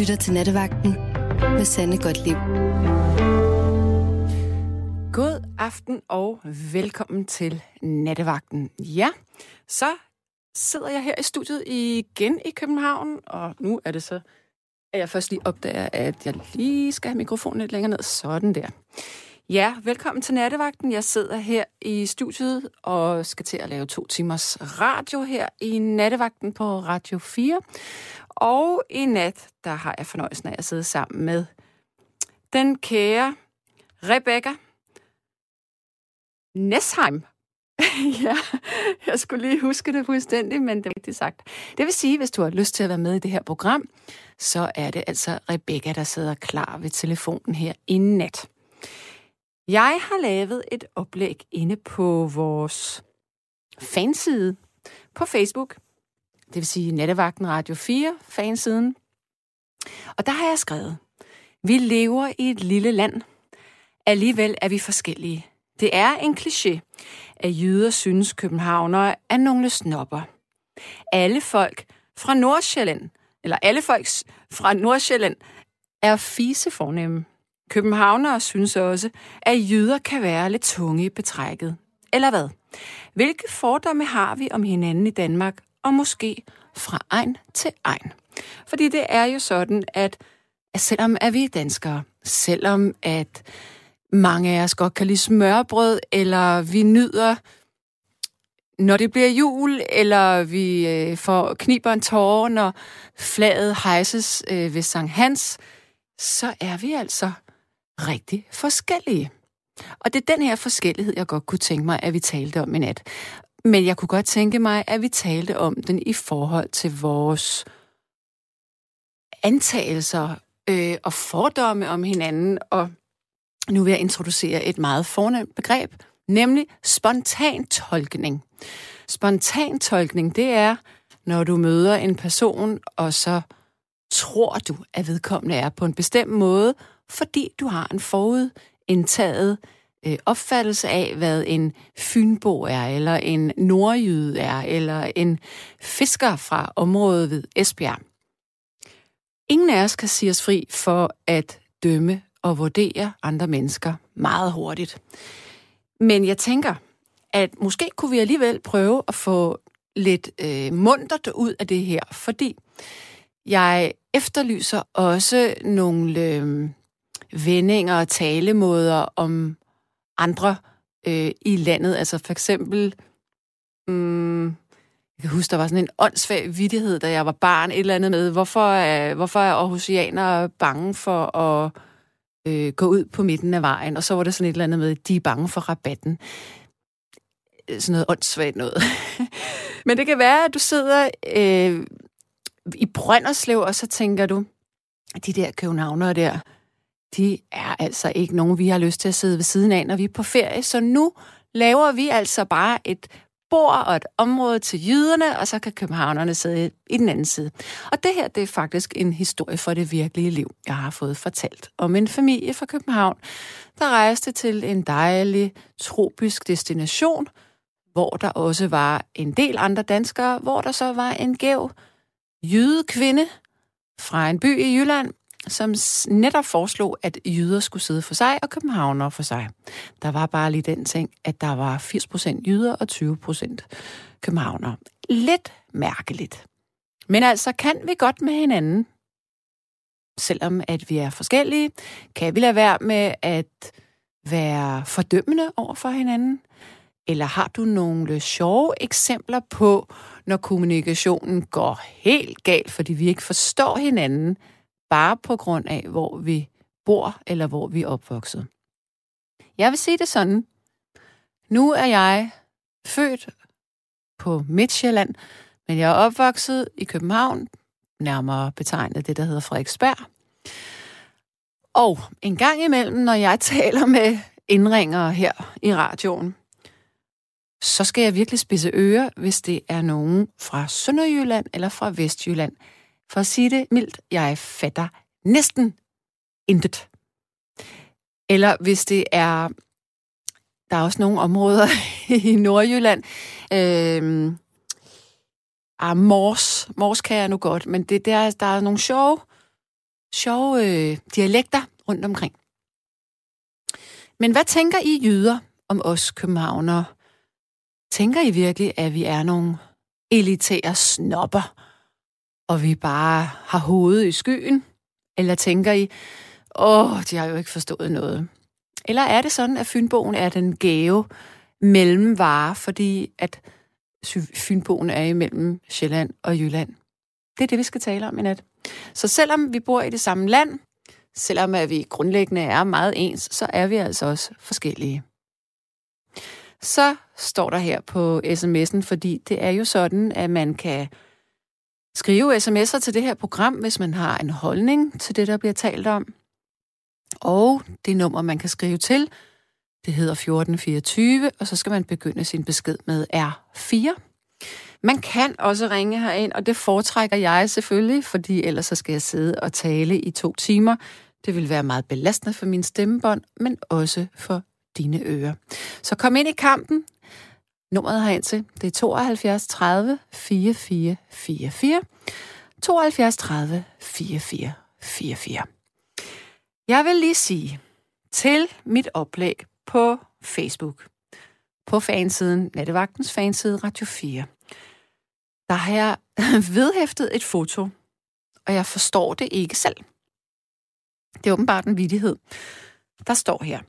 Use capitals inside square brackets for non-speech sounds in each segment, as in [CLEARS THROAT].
lytter til Nattevagten med Sande Godtlib. God aften og velkommen til Nattevagten. Ja, så sidder jeg her i studiet igen i København, og nu er det så, at jeg først lige opdager, at jeg lige skal have mikrofonen lidt længere ned. Sådan der. Ja, velkommen til Nattevagten. Jeg sidder her i studiet og skal til at lave to timers radio her i Nattevagten på Radio 4. Og i nat, der har jeg fornøjelsen af at sidde sammen med den kære Rebecca Nesheim. [LAUGHS] ja, jeg skulle lige huske det fuldstændig, men det er rigtigt sagt. Det vil sige, hvis du har lyst til at være med i det her program, så er det altså Rebecca, der sidder klar ved telefonen her i nat. Jeg har lavet et oplæg inde på vores fanside på Facebook. Det vil sige Nattevagten Radio 4 fansiden. Og der har jeg skrevet, vi lever i et lille land. Alligevel er vi forskellige. Det er en kliché, at jøder synes københavnere er nogle snopper. Alle folk fra Nordsjælland, eller alle folk fra Nordsjælland, er fise fornemme. Københavnere synes også, at jøder kan være lidt tunge i betrækket. Eller hvad? Hvilke fordomme har vi om hinanden i Danmark, og måske fra egen til egen? Fordi det er jo sådan, at, at selvom er vi danskere, selvom at mange af os godt kan lide smørbrød, eller vi nyder, når det bliver jul, eller vi øh, får kniber en tårer, når flaget hejses øh, ved Sankt Hans, så er vi altså rigtig forskellige. Og det er den her forskellighed, jeg godt kunne tænke mig, at vi talte om i nat. Men jeg kunne godt tænke mig, at vi talte om den i forhold til vores antagelser øh, og fordomme om hinanden. Og nu vil jeg introducere et meget fornemt begreb, nemlig spontan tolkning. Spontan tolkning, det er, når du møder en person, og så tror du, at vedkommende er på en bestemt måde, fordi du har en forudindtaget øh, opfattelse af, hvad en fynbo er, eller en nordjyde er, eller en fisker fra området ved Esbjerg. Ingen af os kan sige os fri for at dømme og vurdere andre mennesker meget hurtigt. Men jeg tænker, at måske kunne vi alligevel prøve at få lidt øh, mundret ud af det her, fordi jeg efterlyser også nogle øh, vendinger og talemåder om andre øh, i landet. Altså for eksempel, mm, jeg kan huske, der var sådan en åndssvag vidighed, da jeg var barn, et eller andet med, hvorfor er, hvorfor er Aarhusianere bange for at øh, gå ud på midten af vejen? Og så var det sådan et eller andet med, de er bange for rabatten. Øh, sådan noget åndssvagt noget. [LAUGHS] Men det kan være, at du sidder øh, i Brønderslev, og så tænker du, de der københavnere der, de er altså ikke nogen, vi har lyst til at sidde ved siden af, når vi er på ferie. Så nu laver vi altså bare et bord og et område til jyderne, og så kan københavnerne sidde i den anden side. Og det her, det er faktisk en historie for det virkelige liv, jeg har fået fortalt om en familie fra København, der rejste til en dejlig tropisk destination, hvor der også var en del andre danskere, hvor der så var en gæv jydekvinde fra en by i Jylland, som netop foreslog, at jyder skulle sidde for sig og københavnere for sig. Der var bare lige den ting, at der var 80% jyder og 20% københavnere. Lidt mærkeligt. Men altså, kan vi godt med hinanden, selvom at vi er forskellige? Kan vi lade være med at være fordømmende over for hinanden? Eller har du nogle sjove eksempler på, når kommunikationen går helt galt, fordi vi ikke forstår hinanden, bare på grund af, hvor vi bor eller hvor vi er opvokset. Jeg vil sige det sådan. Nu er jeg født på Midtjylland, men jeg er opvokset i København, nærmere betegnet det, der hedder Frederiksberg. Og en gang imellem, når jeg [LAUGHS] taler med indringere her i radioen, så skal jeg virkelig spidse ører, hvis det er nogen fra Sønderjylland eller fra Vestjylland. For at sige det mildt, jeg fatter næsten intet. Eller hvis det er, der er også nogle områder [LAUGHS] i Nordjylland, øh, ah, Mors, Mors kan jeg nu godt, men det, der, der er nogle sjove sjove øh, dialekter rundt omkring. Men hvad tænker I jyder om os københavnere? Tænker I virkelig, at vi er nogle elitære snopper, og vi bare har hovedet i skyen? Eller tænker I, åh, de har jo ikke forstået noget? Eller er det sådan, at Fynbogen er den gave mellemvare, fordi at Fynbogen er imellem Sjælland og Jylland? Det er det, vi skal tale om i nat. Så selvom vi bor i det samme land, selvom at vi grundlæggende er meget ens, så er vi altså også forskellige. Så står der her på sms'en, fordi det er jo sådan, at man kan skrive sms'er til det her program, hvis man har en holdning til det, der bliver talt om. Og det nummer, man kan skrive til, det hedder 1424, og så skal man begynde sin besked med R4. Man kan også ringe herind, og det foretrækker jeg selvfølgelig, fordi ellers så skal jeg sidde og tale i to timer. Det vil være meget belastende for min stemmebånd, men også for dine ører. Så kom ind i kampen. Nummeret herind til, det er 72 30 44 44. 72 30 44 44. Jeg vil lige sige til mit oplæg på Facebook, på fansiden, Nattevagtens fanside Radio 4, der har jeg [LAUGHS] vedhæftet et foto, og jeg forstår det ikke selv. Det er åbenbart en vidighed. Der står her,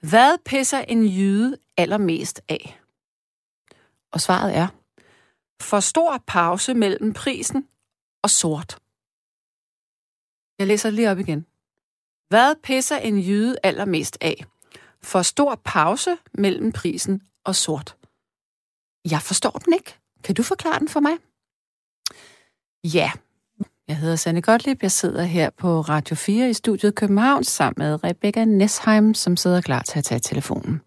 hvad pisser en jyde allermest af? Og svaret er, for stor pause mellem prisen og sort. Jeg læser lige op igen. Hvad pisser en jyde allermest af? For stor pause mellem prisen og sort. Jeg forstår den ikke. Kan du forklare den for mig? Ja, jeg hedder Sanne Gottlieb. Jeg sidder her på Radio 4 i studiet København sammen med Rebecca Nesheim, som sidder klar til at tage telefonen.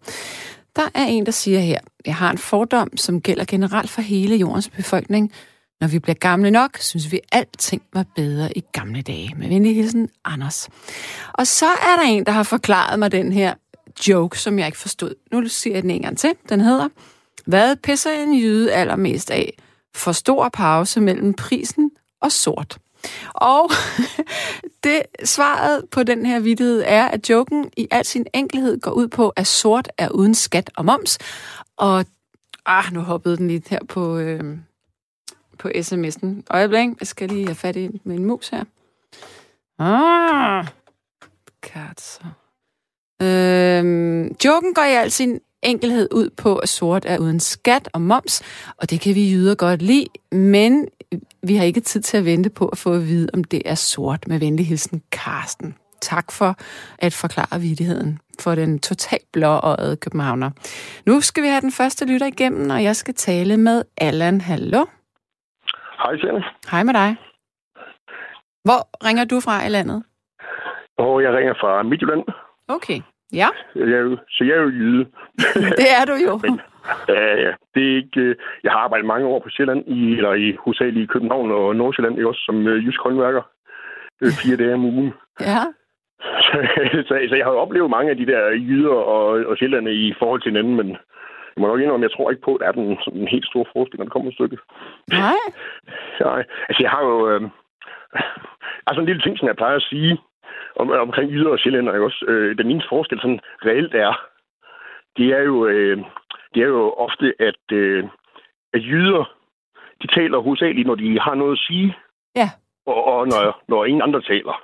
Der er en, der siger her, jeg har en fordom, som gælder generelt for hele jordens befolkning. Når vi bliver gamle nok, synes vi, at alting var bedre i gamle dage. Med venlig hilsen, Anders. Og så er der en, der har forklaret mig den her joke, som jeg ikke forstod. Nu siger jeg den en gang til. Den hedder, hvad pisser en jyde allermest af? For stor pause mellem prisen og sort. Og [LAUGHS] det svaret på den her vidtighed er, at joken i al sin enkelhed går ud på, at sort er uden skat og moms. Og ah, nu hoppede den lige her på, øh, på sms'en. Øjeblik, jeg skal lige have fat i med en mus her. Ah, så. Øhm, joken går i al sin enkelhed ud på, at sort er uden skat og moms, og det kan vi jyder godt lide, men vi har ikke tid til at vente på at få at vide, om det er sort. Med venlig hilsen, Karsten. Tak for at forklare vidigheden for den totalt blåøjede københavner. Nu skal vi have den første lytter igennem, og jeg skal tale med Allan. Hallo? Hej, Sjæne. Hej med dig. Hvor ringer du fra i landet? Og jeg ringer fra Midtjylland. Okay, ja. Jeg så jeg er jo jyde. [LAUGHS] Det er du jo. Men, ja, ja. Det er ikke, øh, jeg har arbejdet mange år på Sjælland, i, eller i hovedsageligt i København og Nordsjælland, også som uh, jysk håndværker. Er fire dage om ugen. Ja. [LAUGHS] Så, så, så jeg har jo oplevet mange af de der jyder og, og sjældane i forhold til hinanden, men jeg må nok indrømme, jeg tror ikke på, at der er den, sådan en helt stor forskel, når det kommer et stykke. Nej. [LAUGHS] Nej, altså jeg har jo... Øh, altså en lille ting, som jeg plejer at sige om, omkring yder og sjællænder, ikke også? Øh, den eneste forskel sådan reelt er, det er jo, øh, det er jo ofte, at, øh, at jyder, de taler hovedsageligt, når de har noget at sige. Ja. Og, og når, når ingen andre taler.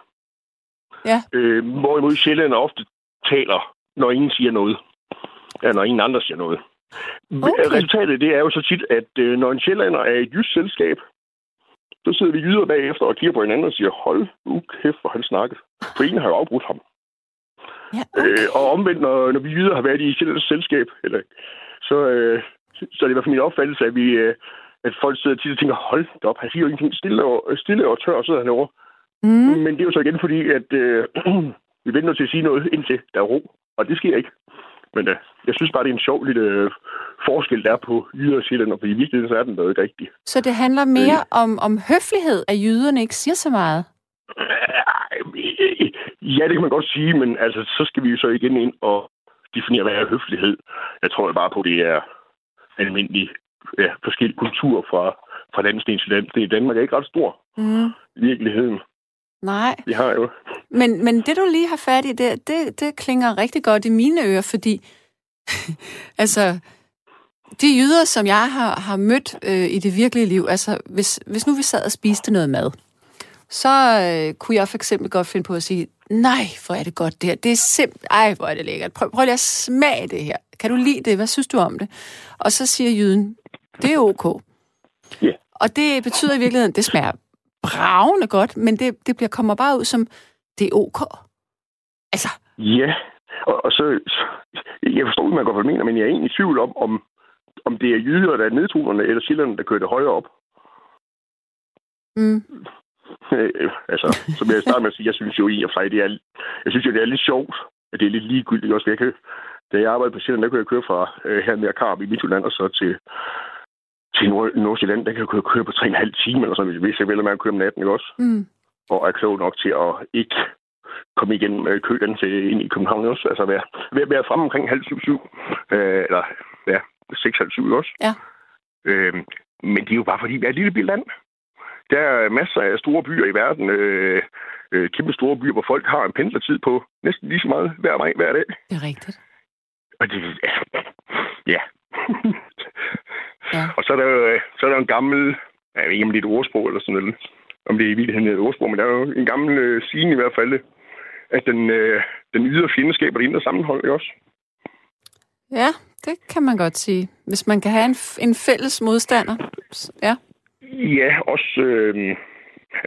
Ja. Øh, hvorimod sjællænder ofte taler, når ingen siger noget. Ja, når ingen andre siger noget. Okay. Resultatet det er jo så tit, at øh, når en sjællander er i et jysk selskab, så sidder vi jyder bagefter og kigger på hinanden og siger, hold nu kæft, hvor han snakket. For ingen har jo afbrudt ham. Ja, okay. Øh, og omvendt, når, når vi jyder har været i et selskab, eller, så, øh, så er det i hvert fald min opfattelse, at, vi, øh, at folk sidder tit og tænker, hold da op, han siger jo ingenting stille og, stille og tør, og sidder han over. Mm. Men det er jo så igen fordi, at øh, [CLEARS THROAT] vi venter til at sige noget, indtil der er ro. Og det sker ikke. Men øh, jeg synes bare, det er en sjov lille øh, forskel, der er på jyder og sjældent, og i virkeligheden så er den noget rigtigt. Så det handler mere om, om høflighed, at jyderne ikke siger så meget? Ja, det kan man godt sige, men altså, så skal vi jo så igen ind og definere, hvad er høflighed. Jeg tror jo bare på, at det er almindelig ja, forskellige kultur fra, fra landsdel til landsdel. Danmark er ikke ret stor Mm. i virkeligheden. Nej. Vi har jo. Men, men det, du lige har fat i, det, det, det klinger rigtig godt i mine ører, fordi [LAUGHS] altså, de jyder, som jeg har, har mødt øh, i det virkelige liv, altså hvis, hvis nu vi sad og spiste noget mad, så øh, kunne jeg for eksempel godt finde på at sige, nej, hvor er det godt det her. Det er simpelthen, ej, hvor er det lækkert. Prøv, prøv lige at smage det her. Kan du lide det? Hvad synes du om det? Og så siger jyden, det er ok. Ja. Og det betyder i virkeligheden, det smager bravende godt, men det, det bliver, kommer bare ud som, det er ok. Altså, Ja, og, og så, jeg forstår ikke, man godt, hvad mener, men jeg er egentlig i tvivl om, om, om det er jyder, der er nedtonerne, eller sjælderne, der kører det højere op. mm, altså, som jeg startede med at sige, jeg synes jo i og for sig, det er, jeg synes jo, det er lidt sjovt, at det er lidt ligegyldigt også. Jeg kan, da jeg arbejdede på Sjælland, der kunne jeg køre fra øh, her med Karp i Midtjylland, og så til, til Nord- Nordsjælland, der kan jeg køre, på 3,5 timer, eller sådan, hvis jeg vælger med at køre om natten, ikke også? mm, Og er klog nok til at ikke komme igen med køen til ind i København også. Altså være, være, være fremme omkring halv syv, syv. Øh, eller ja, seks, halv syv også. Ja. Øh, men det er jo bare fordi, vi er et lille land. Der er masser af store byer i verden, øh, øh, kæmpe store byer, hvor folk har en pendlertid på næsten lige så meget hver vej hver dag. det er rigtigt. Og det, ja. Ja. [LAUGHS] Og så er der jo så er der en gammel, jeg ved ikke, om det er et ordsprog eller sådan noget, om det er i virkeligheden et ordsprog, men der er jo en gammel øh, sigende i hvert fald, at den, øh, den ydre fjende skaber det indre sammenhold, ikke også? Ja, det kan man godt sige. Hvis man kan have en, f- en fælles modstander. Ja. Ja, også... Øh,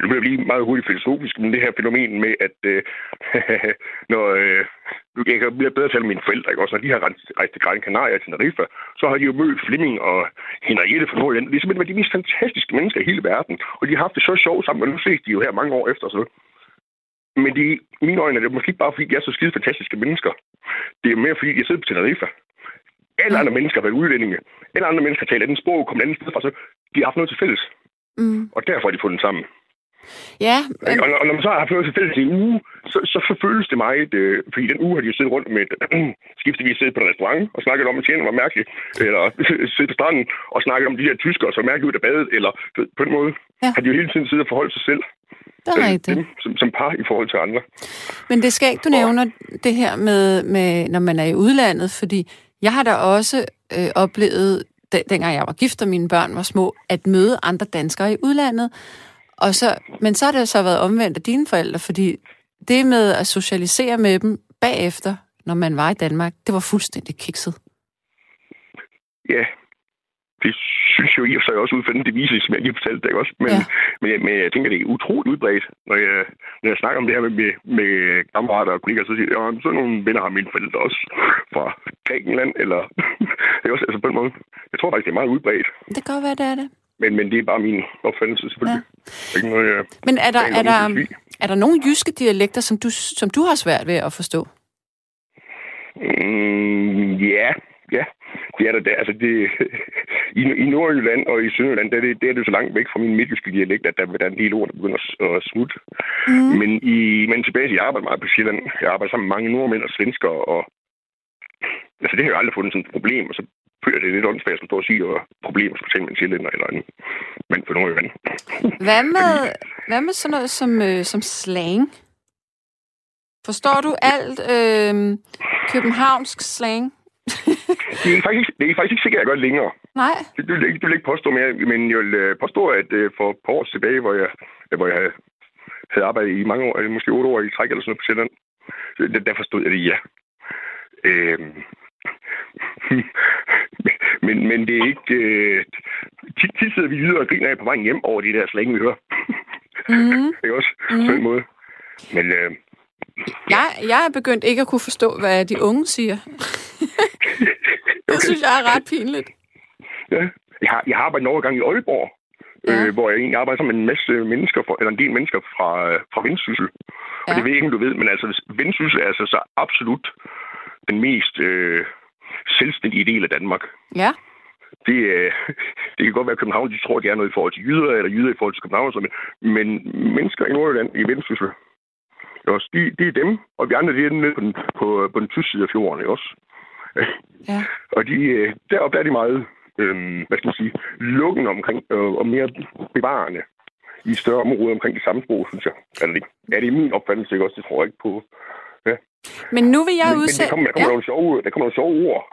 nu bliver jeg lige meget hurtigt filosofisk, men det her fænomen med, at øh, [LAUGHS] når... Øh, nu kan jeg blive bedre tale med mine forældre, ikke? Også når de har rejst, rejst til Gran Canaria til Tenerife, så har de jo mødt Flemming og Henriette fra Nordjylland. Det er simpelthen de mest fantastiske mennesker i hele verden, og de har haft det så sjovt sammen, og nu ses de jo her mange år efter. Så. Men de, i mine øjne er det måske ikke bare, fordi de er så skide fantastiske mennesker. Det er mere, fordi de sidder på Tenerife. Alle andre mennesker har været udlændinge. Alle andre mennesker taler andet sprog, kommer et andet sted fra, så de har haft noget til fælles. Mm. Og derfor har de fundet sammen. Ja, Men... Og, når, og når man så har haft noget til fælles i en uge, så, så, føles det meget, øh, fordi den uge har de jo siddet rundt med et [CLEARS THROAT] skiftevis siddet på en restaurant og snakket om, at tjener var mærkeligt, eller [CLEARS THROAT] siddet på stranden og snakket om de her tyskere, som er mærkeligt ud af badet, eller på den måde Ja. har de jo hele tiden siddet og forholdt sig selv det er øh, rigtigt. dem, som, som par i forhold til andre. Men det skal ikke, du nævner det her med, med, når man er i udlandet, fordi jeg har da også øh, oplevet, da, dengang jeg var gift og mine børn var små, at møde andre danskere i udlandet. Og så, men så har det så været omvendt af dine forældre, fordi det med at socialisere med dem bagefter, når man var i Danmark, det var fuldstændig kikset. Ja, det synes jeg jo i og for sig også ud fra den devise, som jeg lige fortalte dig også. Men, Ja. men, jeg, men jeg tænker, det er utroligt udbredt, når jeg, når jeg snakker om det her med, med, med kammerater og kollegaer, så siger jeg, ja, så nogle venner har mine forældre også fra Grækenland, eller [LAUGHS] det er også altså på den måde. Jeg tror faktisk, det er meget udbredt, Det kan godt være, det er det. men, men det er bare min opfattelse selvfølgelig. Ja. Ikke noget, jeg, Men er der, er der, er der nogle jyske dialekter, som du, som du har svært ved at forstå? Mm, ja, ja. Det er der, der. Altså, det, [LAUGHS] i, I Nordjylland og i Sønderjylland, der er, det, der er det så langt væk fra min midtjyske dialekt, at der, der er en del ord, der begynder at, at smutte. Mm. Men, i, men tilbage til, jeg arbejder meget på Sjælland. Jeg arbejder sammen med mange nordmænd og svensker, og altså, det har jeg aldrig fundet sådan et problem, og så føler det lidt åndssvagt, som står og siger, og problemer tale med en sjællænder eller en mand fra Nordjylland. Hvad med, hvad med sådan noget som, øh, som slang? Forstår du alt øh, københavnsk slang? Det er faktisk, ikke- det er faktisk ikke sikkert, at jeg gør længere. Nej. Det, det, vil ikke, det vil ikke påstå mere, men jeg vil øh, påstå, at øh, for et par år tilbage, hvor jeg, hvor jeg havde- arbejdet i mange år, måske otte år i træk eller sådan noget på Sjælland, der, forstod jeg det, ja. Øhm. [LAUGHS] men, men det er ikke... Øh, tit, tit sidder vi videre og griner af på vejen hjem over de der slang, vi hører. [LAUGHS] Mm. ikke også? Mhm. Mm. På den måde. Men øh, Jeg, jeg er begyndt ikke at kunne forstå, hvad de unge siger. [LAUGHS] det synes jeg er ret pinligt. Ja. Jeg har, jeg har arbejdet en overgang i Aalborg, Ja. øh, hvor jeg egentlig arbejder sammen med en masse mennesker, fra, eller en del mennesker fra, fra Vendsyssel. Ja. Og det ved jeg ikke, om du ved, men altså Vendsyssel er altså så absolut den mest øh, selvstændige del af Danmark. Ja. Det, øh, [LAUGHS] det kan godt være, at København de tror, de er noget i forhold til jyder, eller jyder i forhold til København, men, men mennesker i Nordjylland, i Vendsyssel, også, de, de er dem, og vi andre, de er nede på den, på, på den tyske side af fjorden, også? Ja. [LAUGHS] Og de, øh, deroppe er de meget, øh, hvad skal man sige, lukkende omkring, øh, og mere bevarende i større områder omkring det samme sprog, synes jeg. Er det, er det min opfattelse, ikke også? Det tror jeg ikke på. Men nu vil jeg Men, men udsætte... der kommer, der kommer, ja. nogle sjove, der kommer nogle sjove ord.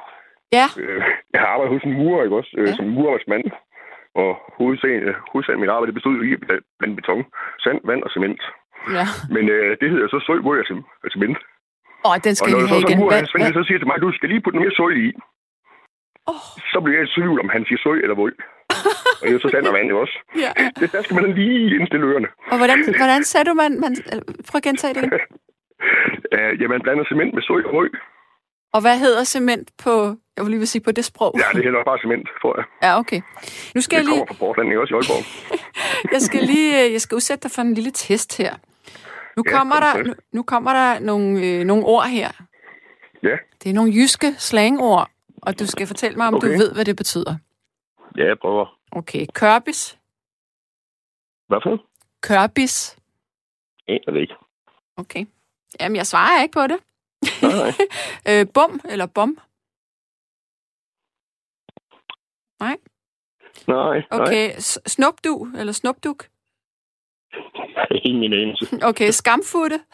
Ja, Øh, jeg har arbejdet hos en murer, ikke også? Øh, Ja. Som murarbejdsmand. Og hovedsagen, øh, hovedsagen mit arbejde, bestod jo i at blande beton, sand, vand og cement. ja. Men øh, det hedder så søj, hvor jeg cement. Åh, den Og skal når jeg så have så igen. murer, Hvad, så siger til mig, du skal lige putte mere søj i. Åh. Så bliver jeg i tvivl, om han siger søj eller vold. og jo så sand og vand jo også. ja. Det, der skal man lige indstille ørerne. Og hvordan, hvordan sagde du, man... man prøv at gentage det igen. Uh, ja, man blander cement med søj og røg. Og hvad hedder cement på... Jeg vil lige vil sige på det sprog. Ja, det hedder bare cement, tror jeg. Ja, okay. Nu skal jeg Det lige... kommer fra Portland, ikke også i Aalborg. [LAUGHS] Jeg skal lige... Jeg skal udsætte dig for en lille test her. Nu Ja, kommer kom der, nu, nu kommer der nogle, øh, nogle ord her. Ja, Det er nogle jyske slangord, og du skal fortælle mig, om okay. du ved, hvad det betyder. ja jeg prøver. Okay, kørbis. Hvad for? Kørbis. Aner det ikke. Okay. Jamen, jeg svarer ikke på det. Nej, nej. [LAUGHS] øh, bum eller bom. Nej, nej. Okay, S- snupdu eller snupduk. [LAUGHS] Ingen anelse. Okay, skamfutte. [LAUGHS]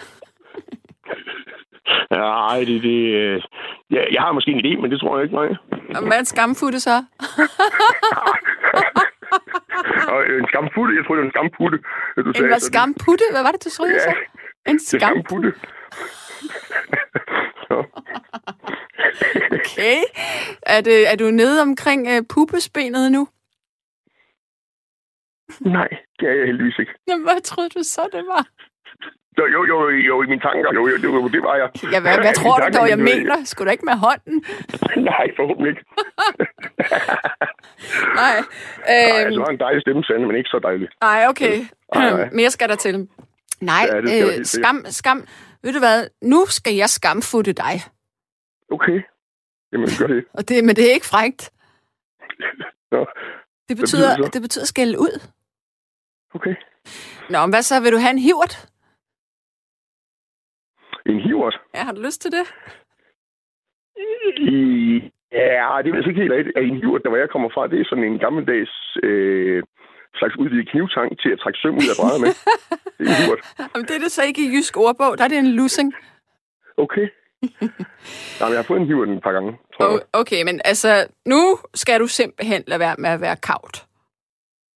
Nej, det, det... øh, Ja, jeg har måske en idé, men det tror jeg ikke, nej. Og hvad er en skamfutte så? [LAUGHS] Og en skamputte, jeg tror, det var en skamputte, du En sagde. hvad så skamputte? Hvad var det, du troede, jeg Ja, sagde? En skamputte. Okay. Er, det, er du nede omkring uh, pupesbenet nu? Nej, det er jeg heldigvis ikke. Jamen, hvad troede du så, det var? Jo, jo, jo, jo i mine tanker. Jo, jo, var- det var jeg. Ja, hvad, hvad tror du tanker, dog, jeg men, mener? Skulle du ikke med hånden? [LAUGHS] Nej, forhåbentlig ikke. [LAUGHS] Nej. [LAUGHS] Nej, Øhm, altså, du har en dejlig stemme, Sande, men ikke så dejlig. nej, okay. Nej, nej. [CLEARS THROAT] Mere skal der til. Nej, Ja, det skal øh, skam, skam. Ved du hvad? Nu skal jeg skamfutte dig. Okay. Jamen, gør det. Og det, men det er ikke frægt. Nå, Det betyder betyder, det det betyder skælde ud. okay. Nå, men hvad så? Vil du have en hivert? En hivert. Ja, har du lyst til det? I, ja, det er altså ikke helt rigtigt. En hivert, der hvor jeg kommer fra, det er sådan en gammeldags øh, slags udvidet knivtang til at trække søm ud af brædder med. [LAUGHS] Det er en hivert. Jamen, det er det så ikke i jysk ordbog. Der er det en lussing. Okay. [LAUGHS] Nej, men jeg har fået en hivert et par gange, tror jeg. Okay, men altså, nu skal du simpelthen lade være med at være kavt.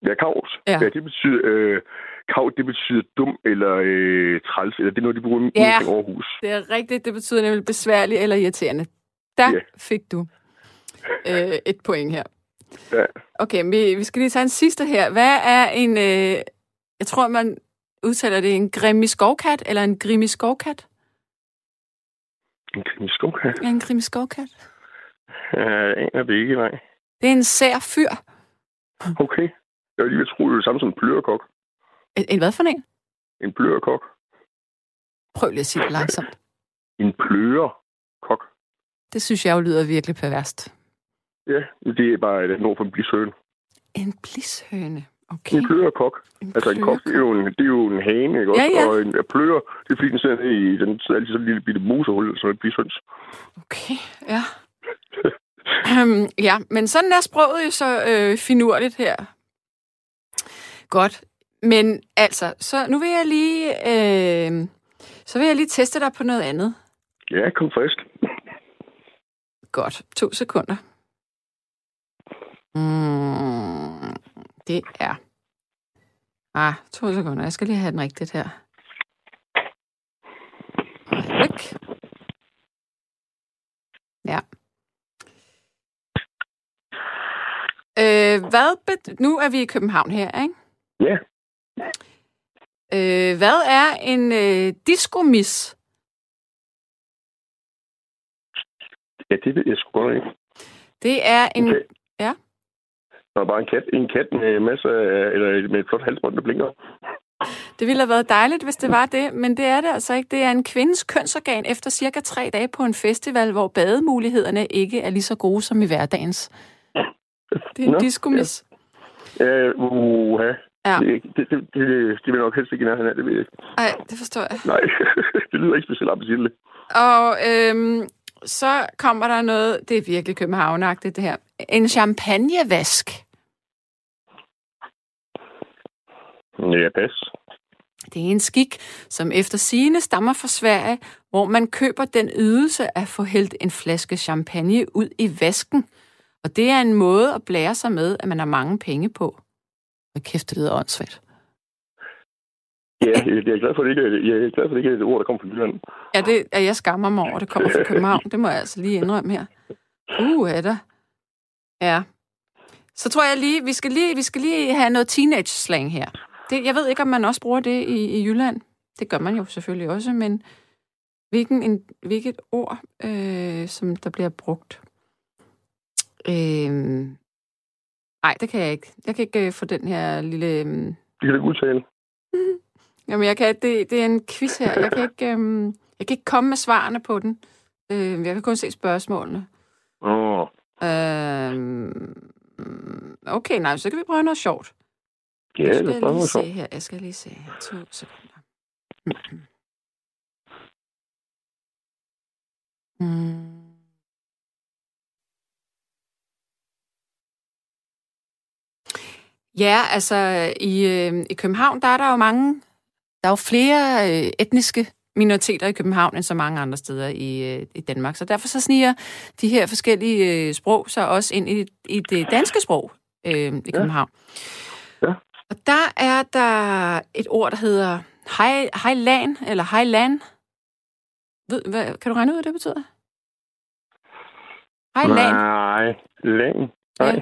Ja, kaos. Ja. Ja. ja det betyder... Øh, kav, det betyder dum eller øh, træls, eller det er noget, de bruger Ja. i Aarhus. Det er rigtigt. Det betyder nemlig besværlig eller irriterende. Der Ja. fik du øh, et point her. Ja. Okay, vi, vi skal lige tage en sidste her. Hvad er en... Øh, jeg tror, man udtaler det en grimmi skovkat, eller en grimmi skovkat? En krimiskovkat. Ja, en grimmi skovkat. Jeg aner det ikke, nej. Det er en sær fyr. Okay. Jeg vil lige tro, det er det samme som en plørekok. En, en hvad for en? En plørekok. Prøv lige at sige det langsomt. En plørekok. Det synes jeg jo lyder virkelig perverst. Ja, det er bare et ord for en blishøne. En blishøne. Okay. En plørekok. En Altså en kok, det er jo en, det er jo en hane, ikke også? Ja. Og en plører, det er fordi, den sidder i den sidder altid sådan en lille bitte musehul, så et blishøns. Okay, ja. um, ja, men sådan er sproget jo så øh, finurligt her. Godt. Men altså, så nu vil jeg lige, øh, så vil jeg lige teste dig på noget andet. Ja, kom frisk. Godt. To sekunder. Mm, det er... Ah, to sekunder. Jeg skal lige have den rigtigt her. Øjeblik. Ja. Øh, hvad bet- nu er vi i København her, ikke? Ja, Øh, hvad er en øh, diskomis? ja, det ved jeg sgu godt ikke. Det er en... Okay. Ja. Der er bare en kat, en kat med masser af, eller med et flot halsbånd, der blinker. Det ville have været dejligt, hvis det var det, men det er det altså ikke. Det er en kvindes kønsorgan efter cirka tre dage på en festival, hvor bademulighederne ikke er lige så gode som i hverdagens. Det er en Nå, diskomis. Ja, uha. Ja. Det, det, det, det, det vil nok helst ikke i nærheden af, det ved jeg ikke. Ej, det forstår jeg. Nej, [LAUGHS] det lyder ikke specielt appetitligt. Og øhm, så kommer der noget, det er virkelig københavnagtigt det her. En champagnevask. Ja, pas. Det er en skik, som efter sigende stammer fra Sverige, hvor man køber den ydelse at få hældt en flaske champagne ud i vasken. Og det er en måde at blære sig med, at man har mange penge på. Hvad kæft, det lyder åndssvagt. Ja, jeg er glad for, at det ikke er, jeg er glad for, at det ikke er et ord, der kommer fra Jylland. Ja, det, er jeg skammer mig over, det kommer fra [LAUGHS] København. Det må jeg altså lige indrømme her. Uh, er der. Ja. Så tror jeg lige, vi skal lige, vi skal lige have noget teenage-slang her. Det, jeg ved ikke, om man også bruger det i, i Jylland. Det gør man jo selvfølgelig også, men hvilken, en, hvilket ord, øh, som der bliver brugt? Øh, nej, det kan jeg ikke. Jeg kan ikke øh, få den her lille... Øh, det kan du ikke udtale. [LAUGHS] Jamen, jeg kan, det, det er en quiz her. Jeg kan ikke, øh, jeg kan ikke komme med svarene på den. Øh, jeg kan kun se spørgsmålene. Åh. Oh. Øh, okay, nej, så kan vi prøve noget sjovt. Ja, Nu skal det jeg er lige se her. Jeg skal lige se her. To sekunder. Mm. Ja, altså i, øh, i København, der er der jo mange, der er jo flere øh, etniske minoriteter i København end så mange andre steder i, øh, i Danmark. Så derfor så sniger de her forskellige øh, sprog sig også ind i, i det danske sprog øh, i København. Ja. Og der er der et ord, der hedder hej, hejlan, eller hejland. Ved, hvad, kan du regne ud, hvad det betyder? Hejlan. Nej, længe. Nej. Ja.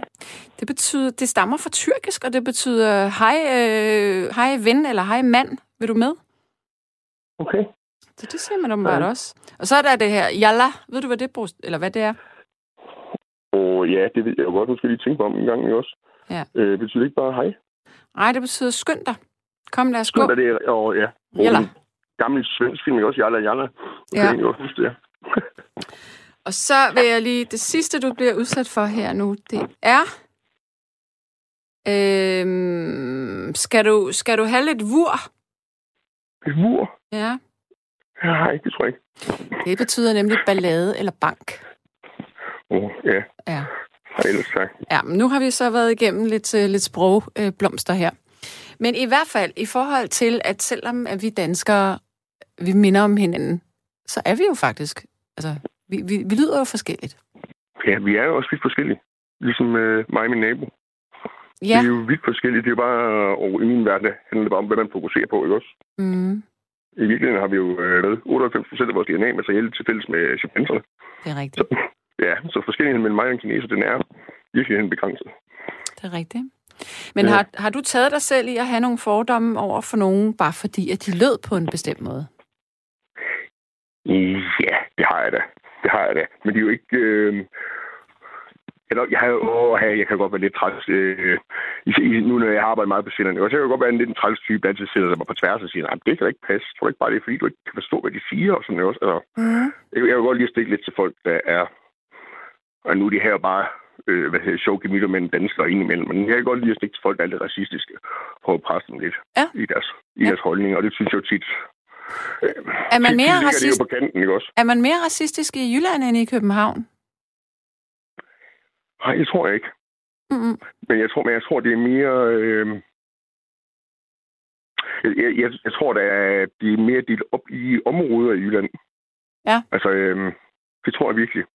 Det betyder, det stammer fra tyrkisk, og det betyder hej, øh, hej ven, eller hej mand. Vil du med? Okay. Så det siger man åbenbart Ja. også. Og så er der det her, jalla. Ved du, hvad det bruges, eller hvad det er? Og ja, det ved jeg jo godt. Nu skal jeg lige tænke på om en gang også. Ja. Øh, betyder det ikke bare hej? Nej, det betyder skynd dig. Kom, lad os gå. Sådan er det, og ja. Jalla. Gammel svensk film, også? Jalla, jalla. Ja. Ja. Også huske det. [LAUGHS] Og så vil jeg lige, det sidste, du bliver udsat for her nu, det er... Øhm, skal, du, skal du have lidt vur? Et mur? Ja. Nej, det tror jeg ikke. Det betyder nemlig ballade eller bank. Åh, oh, ja. Ja. Ellers sagt. Ja, men nu har vi så været igennem lidt, øh, lidt sprogblomster øh, blomster her. Men i hvert fald i forhold til, at selvom at vi danskere, vi minder om hinanden, så er vi jo faktisk, altså, vi, vi, vi lyder jo forskelligt. Ja, vi er jo også vidt forskellige. Ligesom øh, mig og min nabo. Ja. Vi er jo vidt forskellige. Det er jo bare, og i min verden handler det bare om, hvad man fokuserer på, ikke også? Mm, I virkeligheden har vi jo øh, hvad, 98 procent af vores DNA materiale til fælles med chimpanserne. det er rigtigt. Ja, så forskelligheden mellem mig og en kineser, den er virkelig begrænset. Det er rigtigt. Men Ja. har, har du taget dig selv i at have nogle fordomme over for nogen, bare fordi at de lød på en bestemt måde? Ja, det har jeg da. Det har jeg da. Men det er jo ikke... Øh... Eller, jeg, har åh, jeg kan godt være lidt træls. Øh, nu når jeg arbejder meget på. Og så kan jeg godt være en lidt en træls type, der altid sidder mig på tværs og siger, nej, det kan da ikke passe. Tror ikke bare, det er fordi, du ikke kan forstå, hvad de siger? Og sådan noget. også. Altså, Mm. jeg, jeg vil godt lige stikke lidt til folk, der er... Og nu er de her bare øh, hvad hedder, sjov gemytter mellem danskere og indimellem. Men jeg kan godt lide at stikke til folk, der er lidt racistiske. Prøve at presse dem lidt Ja. i deres, i Ja. deres holdninger. Og det synes jeg jo tit... Øh, Er man mere racist? det på kanten, ikke også? Er man mere racistisk i Jylland end i København? Nej, det tror jeg ikke. Mm-mm. Men jeg tror, men jeg tror det er mere... Øh... Jeg, jeg, jeg, jeg tror, der er, det er mere delt op i områder i Jylland. Ja. Altså, øh, det tror jeg virkelig.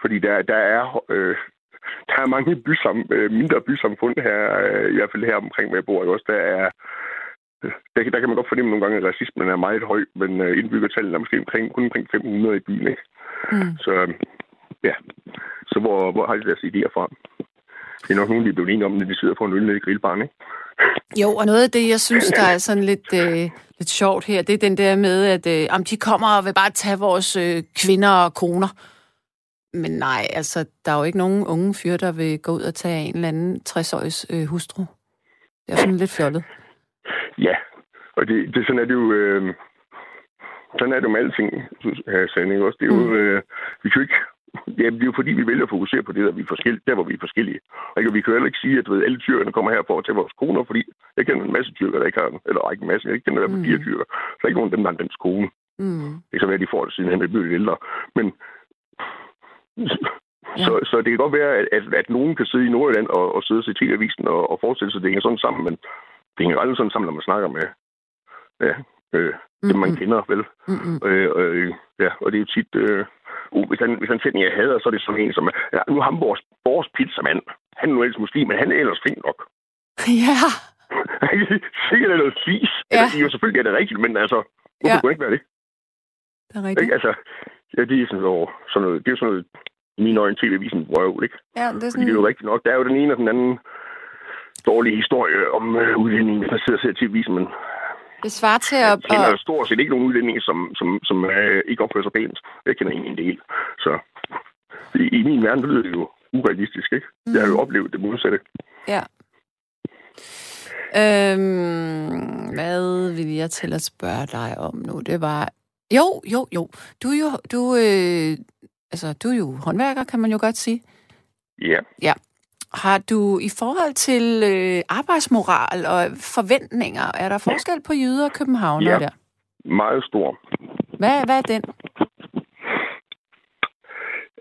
Fordi der, der er... Øh, der er mange bysam, øh, mindre bysamfund her, øh, i hvert fald her omkring, hvor jeg bor. Ikke? Også der er... Der, kan- der kan man godt fornemme nogle gange, at racismen er meget høj, men øh, indbyggertallet er måske omkring, kun omkring 500 i byen. Ikke? Mm. Så øh, ja, så hvor, hvor har de deres idéer fra? Det er nok nogen, de er blevet enige om, når de sidder på en øl nede i grillbaren, ikke? Jo, og noget af det, jeg synes, der er sådan lidt, øh, lidt sjovt her, det er den der med, at øh, om de kommer og vil bare tage vores øh, kvinder og koner. Men nej, altså, der er jo ikke nogen unge fyre, der vil gå ud og tage en eller anden 60-årigs øh, hustru. Det er sådan lidt fjollet. Ja, og det, det, sådan er det jo... Øh, sådan er det jo med alting, synes jeg, Sande, ikke også? Det er jo... Mm. Øh, vi kan jo ikke... Ja, det er jo fordi, vi vælger at fokusere på det, der, vi er forskellige, der hvor vi er forskellige. Ikke? Og vi kan jo heller ikke sige, at ved, alle tyrkerne kommer her for at tage vores koner, fordi jeg kender en masse tyrker, der ikke har... Eller ikke en masse, jeg kender i hvert fald Mm. fire tyrker. Så er ikke nogen af dem, der har en dansk kone. Mm. Det kan så være, at de får det siden han er blevet lidt ældre. Men Ja. så, så det kan godt være, at, at, at nogen kan sidde i Nordjylland og, og sidde og se TV-avisen og, og forestille sig, at det hænger sådan sammen, men det hænger aldrig sådan sammen, når man snakker med ja, øh, dem, man kender, vel? Mm-mm. Øh, øh, ja, og det er jo tit... Øh, uh, hvis, han, hvis han sætning, jeg hader, så er det sådan en som... Ja, nu er ham vores, vores pizzamand. Han er nu ellers muslim, men han er ellers flink nok. [LAUGHS] Ja. [LAUGHS] Sikkert er noget fis. Ja. Eller, jo, selvfølgelig er det rigtigt, men altså... Hvorfor Ja. kunne ikke være det? Det er rigtigt. Ikke? Altså, ja, det er sådan noget, sådan noget, det er sådan noget, i mine øjne, tv-avisen røv, ikke? Ja, det er Fordi det er sådan... jo rigtigt nok. Der er jo den ene og den anden dårlige historie om øh, udlændinge, man sidder og ser tv-avisen, men Det svarer til jeg at... kender at jo stort set ikke nogen udlændinge, som, som, som øh, ikke opfører sig pænt. Jeg kender en, en del. Så i, i min verden lyder det jo urealistisk, ikke? Jeg har jo oplevet det modsatte. Ja. Øhm, hvad vil jeg til at spørge dig om nu? Det var... Jo, jo, jo. Du er jo, du, øh, altså, du er jo håndværker, kan man jo godt sige. Ja. Har du i forhold til øh, arbejdsmoral og forventninger, er der forskel på jyder og københavnere Ja. der? Meget stor. Hvad, hvad er den?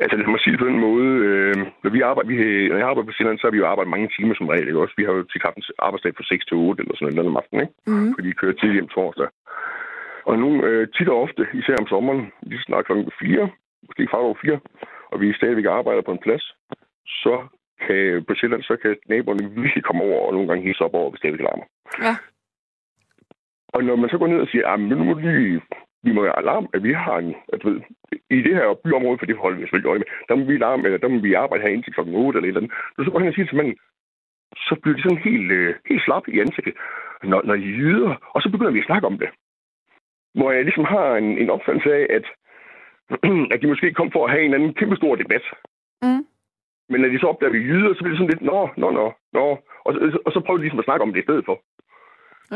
Altså, lad mig sige på den måde. Øh, når, vi arbejder, vi, når jeg arbejder på Sjælland, så har vi jo arbejdet mange timer som regel. Ikke? Også, vi har jo til en arbejdsdag fra 6 til 8 eller sådan noget om aftenen, ikke? Mm. fordi vi kører tidligt hjem torsdag. Og nu øh, tit og ofte, især om sommeren, lige snart klokken 4, måske kvart over 4, og vi stadigvæk arbejder på en plads, så kan på Sjælland, så kan naboerne virkelig komme over og nogle gange hisse op over, hvis det larmer. Ja. Og når man så går ned og siger, at nu må vi, vi må have alarm, at vi har en, at ved, i det her byområde, for det holder vi selvfølgelig øje med, der må vi alarm, eller der må vi arbejde her indtil klokken 8 eller et eller andet. Så så går han og siger til manden, så bliver de sådan helt, øh, helt slap i ansigtet, når, når de jyder, og så begynder vi at snakke om det. Hvor jeg ligesom har en, en opfattelse af, at, [CLEARS THROAT] at de måske kom for at have en anden kæmpe stor debat. Mm. Men når de så opdager, at vi jyder, så bliver det sådan lidt, nå, nå, nå, nå. Og, så- og så prøver de ligesom at snakke om det i stedet for.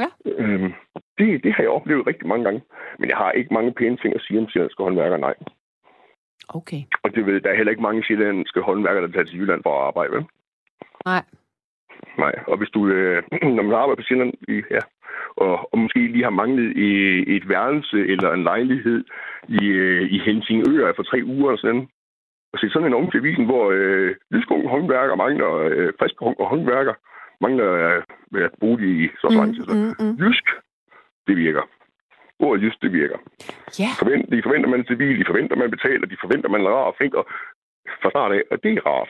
Ja. Øhm, det, det har jeg oplevet rigtig mange gange. Men jeg har ikke mange pæne ting at sige om sjællandske håndværkere, nej. Okay. Og det ved, der er heller ikke mange sjællandske håndværkere, der tager til Jylland for at arbejde, vel? Nej. Nej, og hvis du, øh, [CLEARS THROAT] når man arbejder på Sjælland, ja, og, og måske lige har manglet i, i et værelse eller en lejlighed i, øh, i Helsingør for tre uger og sådan og se sådan en ung til avisen, hvor øh, lyskung håndværker mangler, øh, frisk og håndværker mangler øh, at bolig i så Mm, lang tid. Så. mm, mm. Jysk, det virker. Ordet jysk, det virker. Ja. Forvent, de forventer, man er civil, de forventer, man betaler, de forventer, man er rar og flink, og fra start af, og det er rart.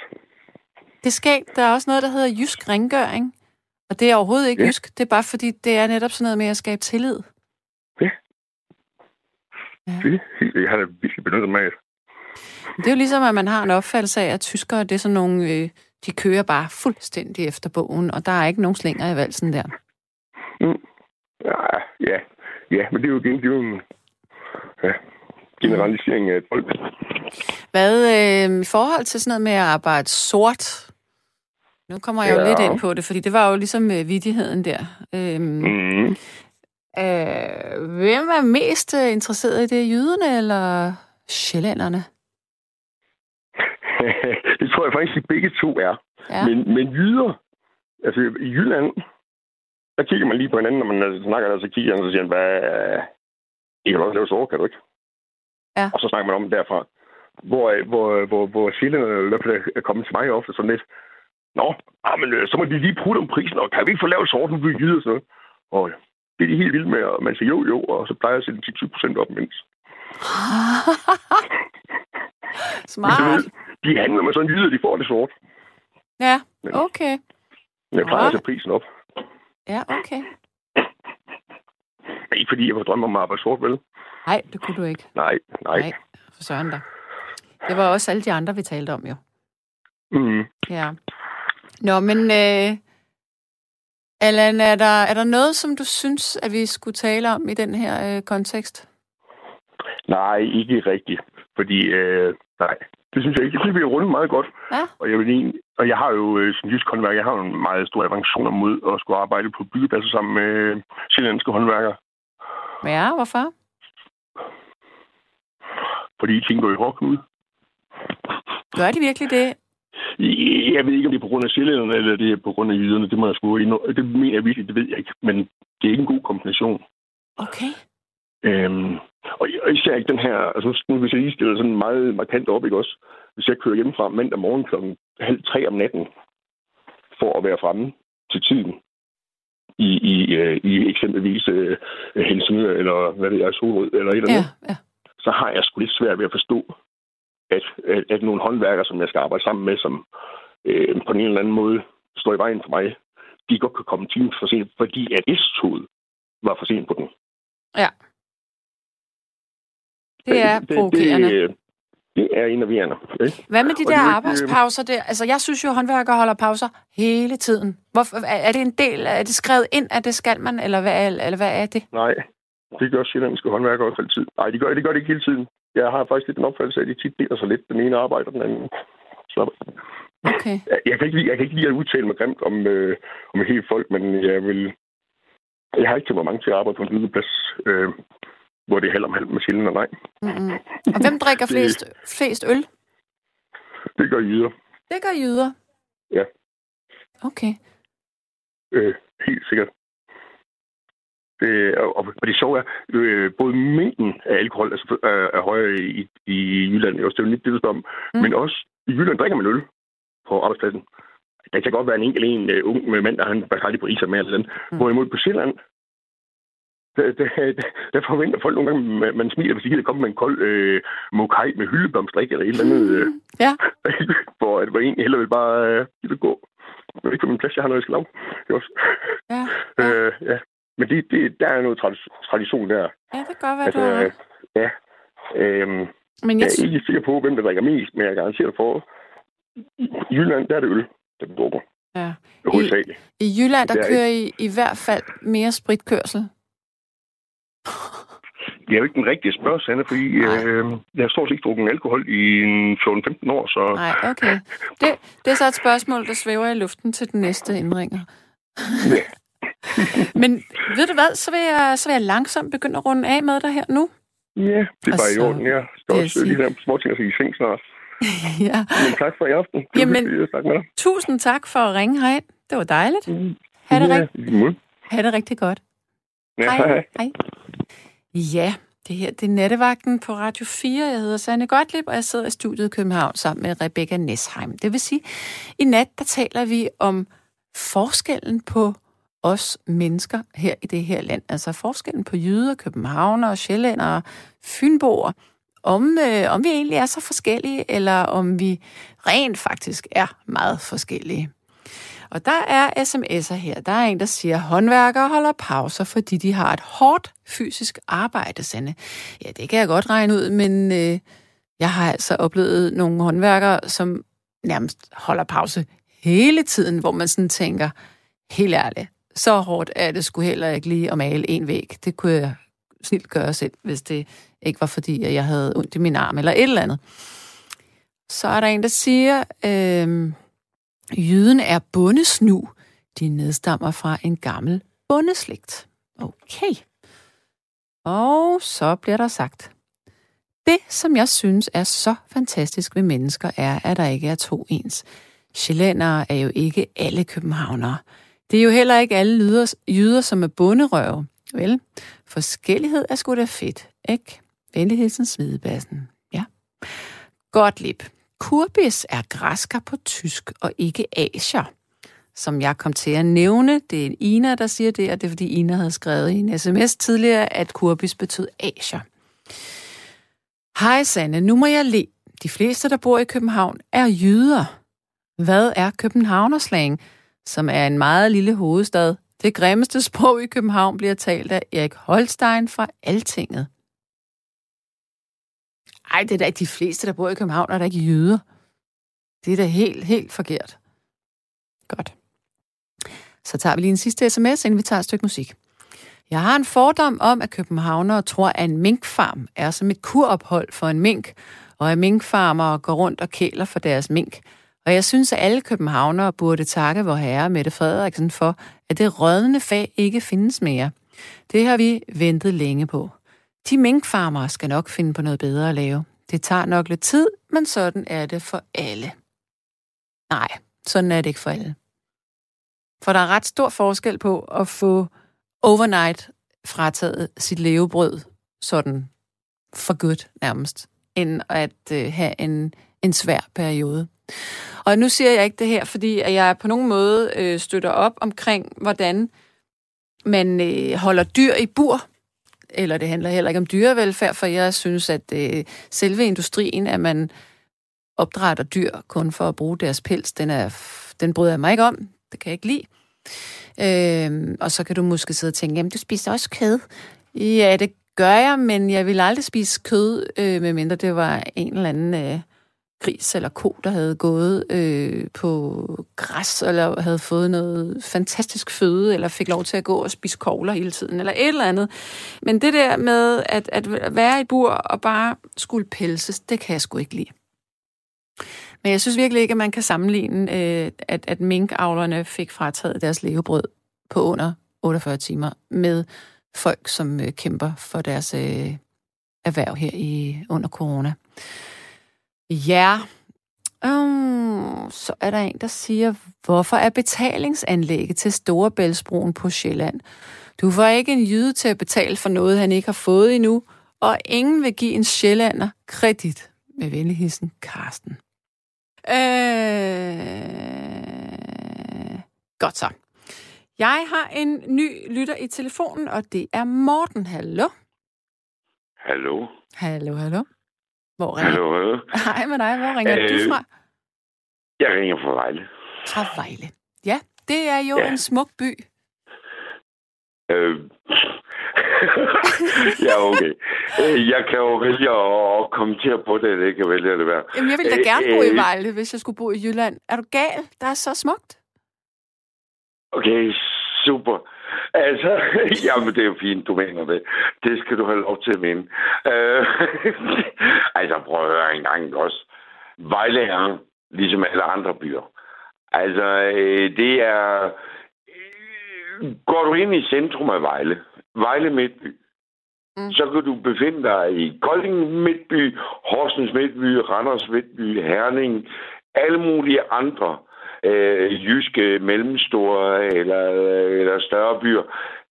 Det skal, der er også noget, der hedder jysk rengøring. Og det er overhovedet ikke. Ja. jysk. Det er bare fordi, det er netop sådan noget med at skabe tillid. Ja. Ja. Det, jeg har da virkelig benyttet mig af. Det er jo ligesom, at man har en opfattelse af, at tyskere, det er sådan nogle, øh, de kører bare fuldstændig efter bogen, og der er ikke nogen slinger i valsen der. Mm. Ja, ja, ja, men det er jo det er jo en ja, generalisering af et folk. Hvad øh, i forhold til sådan noget med at arbejde sort? Nu kommer jeg jo Ja. lidt ind på det, fordi det var jo ligesom øh, vidigheden der. Øhm, Mm. øh, hvem er mest øh, interesseret i det? Jyderne eller sjællænderne? [LAUGHS] det tror jeg faktisk, at begge to er. Ja. Men, men jyder, altså i Jylland, der kigger man lige på hinanden, når man altså, snakker, og så kigger han, og så siger han, hvad, I kan også lave sår, kan du ikke? Ja. Og så snakker man om det derfra. Hvor, hvor, hvor, hvor sjældent er kommet til mig ofte sådan lidt, Nå, ah, men, øh, så må de lige prutte om prisen, og kan vi ikke få lavet sort, nu bliver jyder sådan noget. Og det er de helt vilde med, og man siger jo, jo, og så plejer jeg at sætte 10-20 procent op [LAUGHS] du Smart. De handler med sådan jyder, de får det sort. Ja, okay. Men jeg plejer at sætte prisen op. Ja, okay. Ikke fordi jeg var drømme om at arbejde sort, vel? Nej, det kunne du ikke. Nej, nej. Nej, for søren da. Det var også alle de andre, vi talte om jo. Mm. Ja. Nå, men øh, Allan, er der, er der noget, som du synes, at vi skulle tale om i den her øh, kontekst? Nej, ikke rigtigt. Fordi, øh, nej, det synes jeg ikke. Jeg synes, vi har rundet meget godt. Ja. Og jeg, vil egentlig, og jeg har jo øh, som jysk håndværker, jeg har jo en meget stor avancering mod at skulle arbejde på byggepladser sammen med øh, sjællandske håndværkere. Ja, hvorfor? Fordi ting går i hårdknude. Gør de virkelig det? Jeg ved ikke, om det er på grund af sjællænderne, eller det er på grund af jyderne. Det må jeg sgu indå- Det mener jeg virkelig, det ved jeg ikke. Men det er ikke en god kombination. Okay. Øhm, og og især ikke den her, altså nu hvis jeg lige stiller sådan meget markant op, ikke også? Hvis jeg kører hjemmefra mandag morgen klokken halv tre om natten, for at være fremme til tiden, i i, i, øh, i eksempelvis øh, Helsingør, eller hvad det er, Solrød, eller et eller andet, Ja, ja. så har jeg sgu lidt svært ved at forstå, at, at, at nogle håndværkere, som jeg skal arbejde sammen med, som øh, på en eller anden måde står i vejen for mig, de godt kan komme timen for sent, fordi at S-toget var for sent på den. Ja. Det er provokerende. Det, det, det er enerverende. Ikke? Hvad med de Og der det ikke, arbejdspauser der? Altså, jeg synes jo, at håndværkere holder pauser hele tiden. Hvorfor, er det en del, er det skrevet ind, at det skal man, eller hvad, er- eller hvad er det? Nej, det gør sjællandske håndværkere også altid. Nej, de gør, det gør det ikke hele tiden. Jeg har faktisk lidt en opfattelse af, at de tit deler sig lidt. Den ene arbejder, den anden. Så, Okay. jeg, jeg, kan ikke lide, jeg kan ikke lide at udtale mig grimt om, øh, om et helt folk, men jeg vil... Jeg har ikke temperament til at arbejde på en byggeplads, øh, hvor det er halv om halv med sjældent og nej. Mm-hmm. Og hvem drikker [LAUGHS] Det- flest, flest øl? Det gør jyder. Det gør jyder. Ja. Okay. Øh, helt sikkert. Det, og, og det sjove er, øh, både mængden af alkohol altså, er, er højere i, i Jylland, det er jo lidt det, om, Mm. men også i Jylland drikker man øl på arbejdspladsen. Der kan godt være en enkelt en uh, ung med mand, der han har lige på is med eller andet. Mm. Hvorimod på Sjælland, der, der, der, forventer folk nogle gange, man, man smiler, hvis de kan komme med en kold øh, mokai med hyldeblomstrik eller et eller andet. Øh, [LAUGHS] Ja. [LAUGHS] hvor at hvor en heller vil bare øh, give det gå. Jeg ved ikke, min plads, jeg har noget, jeg skal lave. Ja. Ja. [LAUGHS] Øh, ja. Men det, det, der er noget tradi- tradition der. ja, det kan godt være, Altså, du har ret. ja. Øhm, Men jeg jeg, er ikke sikker på, hvem der drikker mest, men jeg garanterer for, i Jylland, der er det øl, der drukker. ja. Hovedsageligt. I Jylland, der er kører I i hvert fald mere spritkørsel. Det er jo ikke den rigtige spørgsmål, Sanne, fordi øh, jeg har stort set ikke drukket alkohol i en 14-15 år, så Nej, okay. Det, det er så et spørgsmål, der svæver i luften til den næste indringer. Ja. [LAUGHS] Men ved du hvad, så vil, jeg, så vil jeg langsomt begynde at runde af med dig her nu. ja, det er Og bare i så orden. Jeg skal også sige- lige have små ting at sige i seng snart. [LAUGHS] ja. Men tak for i aften. Det Jamen- at med dig. Tusind tak for at ringe herind. Det var dejligt. Mm. Ha' det, ja, rigt- i ha det rigtig godt. Ja, hej. hej. Hej. Ja, det her det er nattevagten på Radio 4. Jeg hedder Sanne Gottlieb, og jeg sidder i studiet i København sammen med Rebecca Nesheim. Det vil sige, i nat der taler vi om forskellen på os mennesker her i det her land. Altså forskellen på jyder, københavnere, sjællændere, fynboer. Om, øh, om vi egentlig er så forskellige, eller om vi rent faktisk er meget forskellige. Og der er sms'er her. Der er en, der siger, at håndværkere holder pauser, fordi de har et hårdt fysisk arbejde, Sande. Ja, det kan jeg godt regne ud, men øh, jeg har altså oplevet nogle håndværkere, som nærmest holder pause hele tiden, hvor man sådan tænker, helt ærligt, så hårdt er det skulle heller ikke lige at male en væg. Det kunne jeg snilt gøre selv, hvis det ikke var fordi, at jeg havde ondt i min arm eller et eller andet. Så er der en, der siger, øh, Jyden er bondesnu. De nedstammer fra en gammel bondeslægt. Okay. Og så bliver der sagt. Det, som jeg synes er så fantastisk ved mennesker, er, at der ikke er to ens. Sjællændere er jo ikke alle københavnere. Det er jo heller ikke alle lyder, jyder, som er bonderøve. Vel, forskellighed er sgu da fedt, ikke? Venlig hilsen Smedebassen. Ja. lip. Kurbis er græsker på tysk og ikke asier. Som jeg kom til at nævne, det er Ina, der siger det, og det er fordi Ina havde skrevet i en sms tidligere, at kurbis betød asier. Hej Sanne, nu må jeg le. De fleste, der bor i København, er jyder. Hvad er københavnerslang, som er en meget lille hovedstad? Det grimmeste sprog i København bliver talt af Erik Holstein fra Altinget. Ej, det er da ikke de fleste, der bor i København, er der ikke jøder. Det er da helt, helt forkert. Godt. Så tager vi lige en sidste sms, inden vi tager et stykke musik. Jeg har en fordom om, at københavnere tror, at en minkfarm er som et kurophold for en mink, og at minkfarmere går rundt og kæler for deres mink. Og jeg synes, at alle københavnere burde takke vor herre Mette Frederiksen for, at det rådne fag ikke findes mere. Det har vi ventet længe på. De minkfarmere skal nok finde på noget bedre at lave. Det tager nok lidt tid, men sådan er det for alle. Nej, sådan er det ikke for alle. For der er ret stor forskel på at få overnight frataget sit levebrød sådan for godt nærmest, end at øh, have en, en svær periode. Og nu siger jeg ikke det her, fordi at jeg på nogen måde øh, støtter op omkring, hvordan man øh, holder dyr i bur, eller det handler heller ikke om dyrevelfærd, for jeg synes, at øh, selve industrien, at man opdrætter dyr kun for at bruge deres pels, den, er, den bryder jeg mig ikke om. Det kan jeg ikke lide. Øh, og så kan du måske sidde og tænke, jamen du spiser også kød. Ja, det gør jeg, men jeg vil aldrig spise kød, øh, medmindre det var en eller anden øh, gris eller ko, der havde gået øh, på græs, eller havde fået noget fantastisk føde, eller fik lov til at gå og spise kogler hele tiden, eller et eller andet. Men det der med at, at være i bur og bare skulle pelses, det kan jeg sgu ikke lide. Men jeg synes virkelig ikke, at man kan sammenligne, øh, at, at minkavlerne fik frataget deres levebrød på under 48 timer med folk, som øh, kæmper for deres øh, erhverv her i under corona. Ja, um, så er der en, der siger, hvorfor er betalingsanlægget til Storebæltsbroen på Sjælland? Du får ikke en jyde til at betale for noget, han ikke har fået endnu, og ingen vil give en sjællander kredit. Med venligheden, Karsten. Øh... Godt så. Jeg har en ny lytter i telefonen, og det er Morten. Hallo? Hallo? Hallo, hallo? Hvor ringer Hallo. Hej med dig. Hvor ringer øh, du fra? Jeg ringer fra Vejle. Fra Vejle. Ja, det er jo Ja. en smuk by. Øh. [LAUGHS] ja, okay. Øh, Jeg kan jo vælge at kommentere på det, eller ikke vælge at det være. Jamen, jeg ville da Øh, gerne bo i øh, Vejle, hvis jeg skulle bo i Jylland. Er du gal? Der er så smukt. Okay, super. Altså, [LAUGHS] jamen det er jo fint, du mener det. Det skal du have lov til at mene. Øh, [LAUGHS] altså, prøv at høre en gang også. Vejle er ligesom alle andre byer. Altså, øh, det er... øh, Går du ind i centrum af Vejle, Vejle Midtby, Mm. så kan du befinde dig i Kolding Midtby, Horsens Midtby, Randers Midtby, Herning, alle mulige andre øh, jyske mellemstore eller, eller større byer.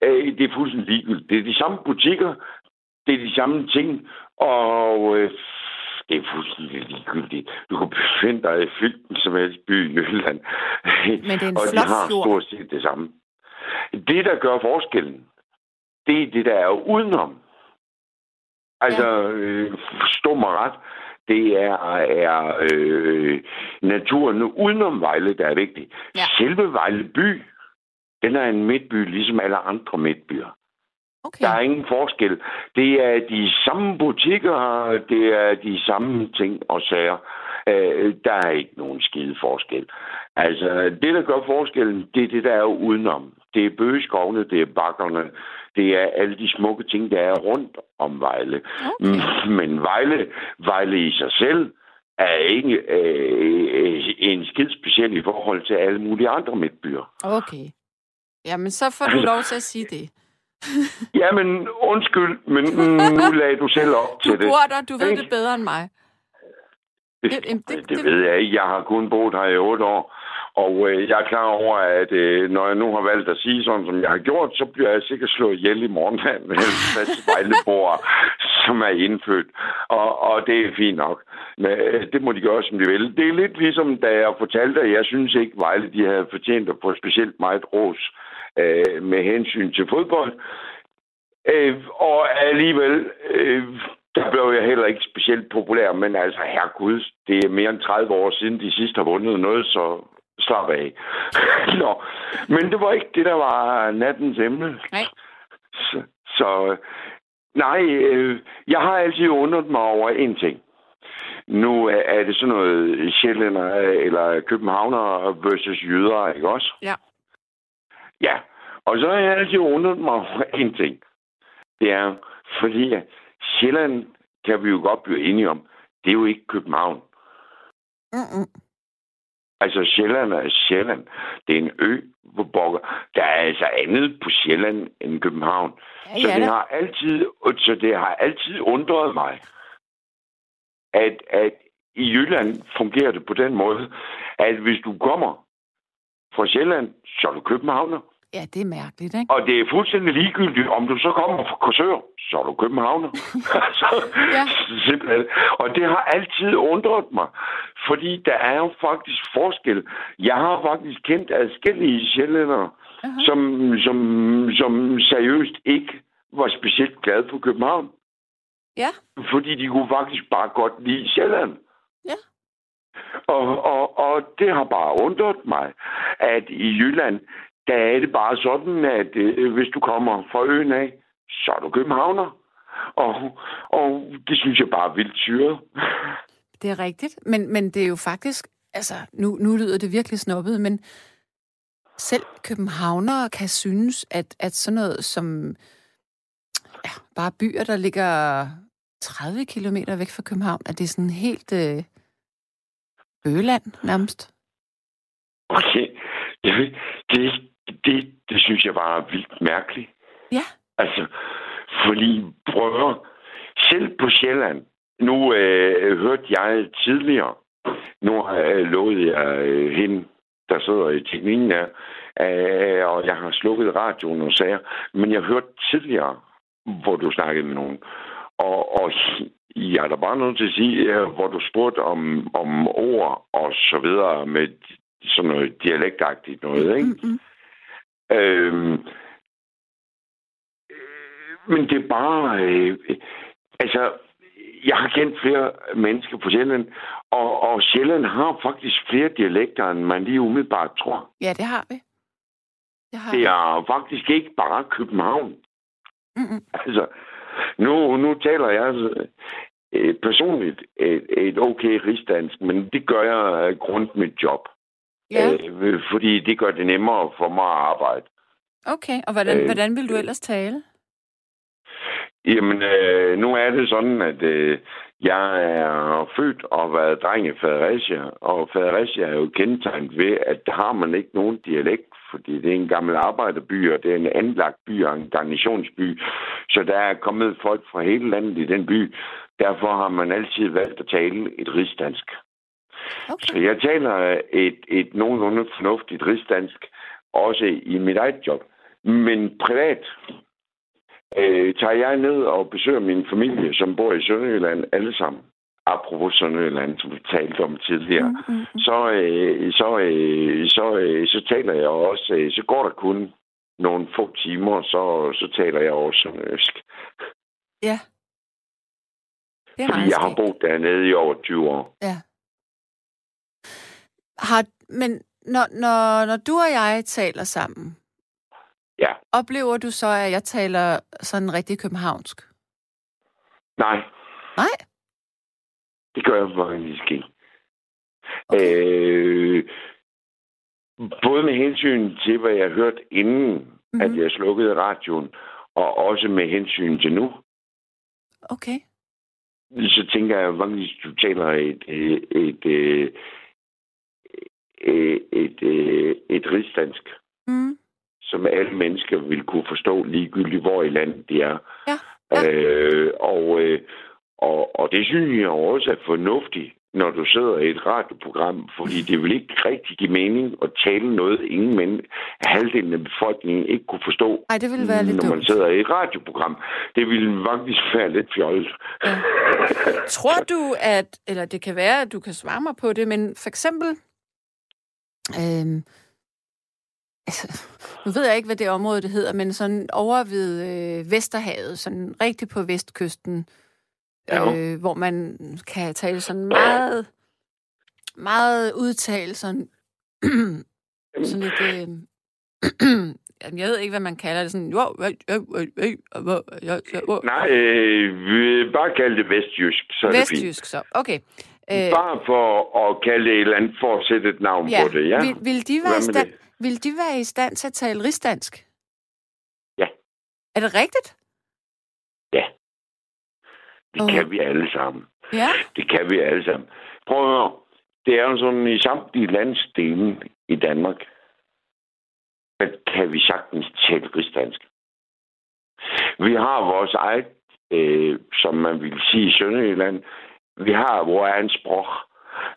Øh, det er fuldstændig ligegyldigt. Det er de samme butikker, det er de samme ting, og øh, det er fuldstændig ligegyldigt. Du kan befinde dig i hvilken som helst by i Jylland. Men det er en [LAUGHS] og de har stort set det samme. Det, der gør forskellen, det er det, der er udenom. Altså, øh, forstå mig ret, det er, er øh, naturen udenom Vejle, der er vigtig. Ja. Selve Vejle by, den er en midtby, ligesom alle andre midtbyer. Okay. Der er ingen forskel. Det er de samme butikker, det er de samme ting og sager. Øh, der er ikke nogen skide forskel. Altså, det, der gør forskellen, det er det, der er udenom. Det er bøgeskovene, det er bakkerne, det er alle de smukke ting, der er rundt om Vejle. Okay. [LAUGHS] Men Vejle, Vejle i sig selv er ikke øh, en skid speciel i forhold til alle mulige andre midtbyer. Okay. Jamen, så får du lov til at sige det. [LAUGHS] Jamen, undskyld, men mm, nu lagde du selv op [LAUGHS] Du til det. bor der, du ved det bedre end mig. Det, det- det, det- ved jeg ikke. Jeg har kun boet her i otte år. Og øh, jeg er klar over, at øh, når jeg nu har valgt at sige sådan, som jeg har gjort, så bliver jeg sikkert slået ihjel i morgen [LAUGHS] med en masse som er indfødt. Og, og det er fint nok. Men øh, det må de gøre, som de vil. Det er lidt ligesom, da jeg fortalte, at jeg synes ikke, Vejle de havde fortjent at få specielt meget ros øh, med hensyn til fodbold. Øh, og alligevel, øh, der blev jeg heller ikke specielt populær, men altså, herregud, det er mere end 30 år siden, de sidst har vundet noget, så slap af. [LAUGHS] Nå, men det var ikke det, der var nattens emne. Nej. Så, så nej, øh, jeg har altid undret mig over en ting. Nu er det sådan noget sjællænder eller københavner versus jyder, ikke også? Ja. Ja, og så har jeg altid undret mig over en ting. Det er, fordi Sjælland kan vi jo godt blive enige om, det er jo ikke København. Mm-mm. Altså Sjælland er Sjælland. Det er en ø, hvor bokker. Der er altså andet på Sjælland end København. Ja, så, ja, det har altid, så det har altid undret mig, at, at i Jylland fungerer det på den måde, at hvis du kommer fra Sjælland, så er du københavner. Ja, det er mærkeligt, ikke? Og det er fuldstændig ligegyldigt, om du så kommer fra Korsør, så er du københavner. [LAUGHS] [LAUGHS] så, Ja. Simpelthen. Og det har altid undret mig, fordi der er jo faktisk forskel. Jeg har faktisk kendt adskillige sjællændere, Aha. som, som, som seriøst ikke var specielt glade for København. Ja. Fordi de kunne faktisk bare godt lide Sjælland. Ja. Og, og, og det har bare undret mig, at i Jylland, der er det bare sådan, at øh, hvis du kommer fra øen af, så er du københavner. Og, og det synes jeg bare er vildt syret. Det er rigtigt, men, men det er jo faktisk, altså nu, nu lyder det virkelig snobbet, men selv københavnere kan synes, at, at sådan noget som ja, bare byer, der ligger 30 kilometer væk fra København, at det er sådan helt øh, Øland nærmest. Okay, det, det, det, det synes jeg var vildt mærkeligt. Ja. Altså, fordi brødre, selv på Sjælland, nu øh, hørte jeg tidligere, nu har jeg lovet jeg øh, hende, der sidder i teknikken her, øh, og jeg har slukket radioen og sager, men jeg hørte tidligere, hvor du snakkede med nogen, og, og jeg er da bare nødt til at sige, øh, hvor du spurgte om, om ord og så videre med sådan noget dialektagtigt noget, ikke? Mm-hmm. Øhm, men det er bare... Øh, altså, jeg har kendt flere mennesker på Sjælland, og, og Sjælland har faktisk flere dialekter, end man lige umiddelbart tror. Ja, det har vi. Det, har det er vi. faktisk ikke bare København. Mm-hmm. Altså, nu, nu taler jeg altså, øh, personligt et, et okay rigsdansk, men det gør jeg grundet mit job. Ja. Øh, fordi det gør det nemmere for mig at arbejde. Okay, og hvordan, øh, hvordan vil du ellers tale? Jamen, øh, nu er det sådan, at øh, jeg er født og været dreng i Fredericia, og Fredericia er jo kendetegnet ved, at der har man ikke nogen dialekt, fordi det er en gammel arbejderby, og det er en anlagt by og en garnisonsby. Så der er kommet folk fra hele landet i den by. Derfor har man altid valgt at tale et rigsdansk. Okay. Så jeg taler et, et nogenlunde fornuftigt rigsdansk, også i mit eget job. Men privat, øh, tager jeg ned og besøger min familie, som bor i Sønderjylland, alle sammen. Apropos Sønderjylland, som vi talte om tidligere. Mm-hmm. Så, øh, så, øh, så, øh, så taler jeg også, øh, så går der kun nogle få timer, så, så taler jeg også sønderjysk. Ja. Det er Fordi jeg har boet dernede i over 20 år. Ja. Har, men når, når, når du og jeg taler sammen, Ja. Oplever du så, at jeg taler sådan rigtig københavnsk? Nej. Nej? Det gør jeg faktisk ikke. Okay. Øh, både med hensyn til, hvad jeg hørte inden, mm-hmm. at jeg slukkede radioen, og også med hensyn til nu. Okay. Så tænker jeg, at du taler et, et, et, et, et, et, et, et rigsdansk. Mm som alle mennesker vil kunne forstå ligegyldigt, hvor i landet de er. Ja. ja. Øh, og, øh, og, og det synes jeg også er fornuftigt, når du sidder i et radioprogram, fordi det vil ikke rigtig give mening at tale noget, ingen men halvdelen af befolkningen ikke kunne forstå, Ej, det ville være lidt når man dumt. sidder i et radioprogram. Det ville faktisk være lidt fjollet. Ja. [LAUGHS] Tror du, at, eller det kan være, at du kan svare mig på det, men for eksempel, øh, altså, nu ved jeg ikke, hvad det område det hedder, men sådan over ved øh, Vesterhavet, sådan rigtig på vestkysten, ja. øh, hvor man kan tale sådan meget, meget udtale sådan, [CLEARS THROAT] sådan lidt, øh, [CLEARS THROAT] jeg ved ikke, hvad man kalder det, sådan, jo, Nej, øh, bare kalde det vestjysk, så er Vestjysk, det så, okay. Øh, bare for at kalde det et eller andet, for at sætte et navn ja. på det, ja. Vil, vil de være i stand, vil de være i stand til at tale rigsdansk? Ja. Er det rigtigt? Ja. Det oh. kan vi alle sammen. Ja. Det kan vi alle sammen. Prøv at høre. Det er jo sådan, i samtlige landsdele i Danmark, at kan vi sagtens tale rigsdansk. Vi har vores eget, øh, som man vil sige i Sønderjylland, vi har vores egen sprog.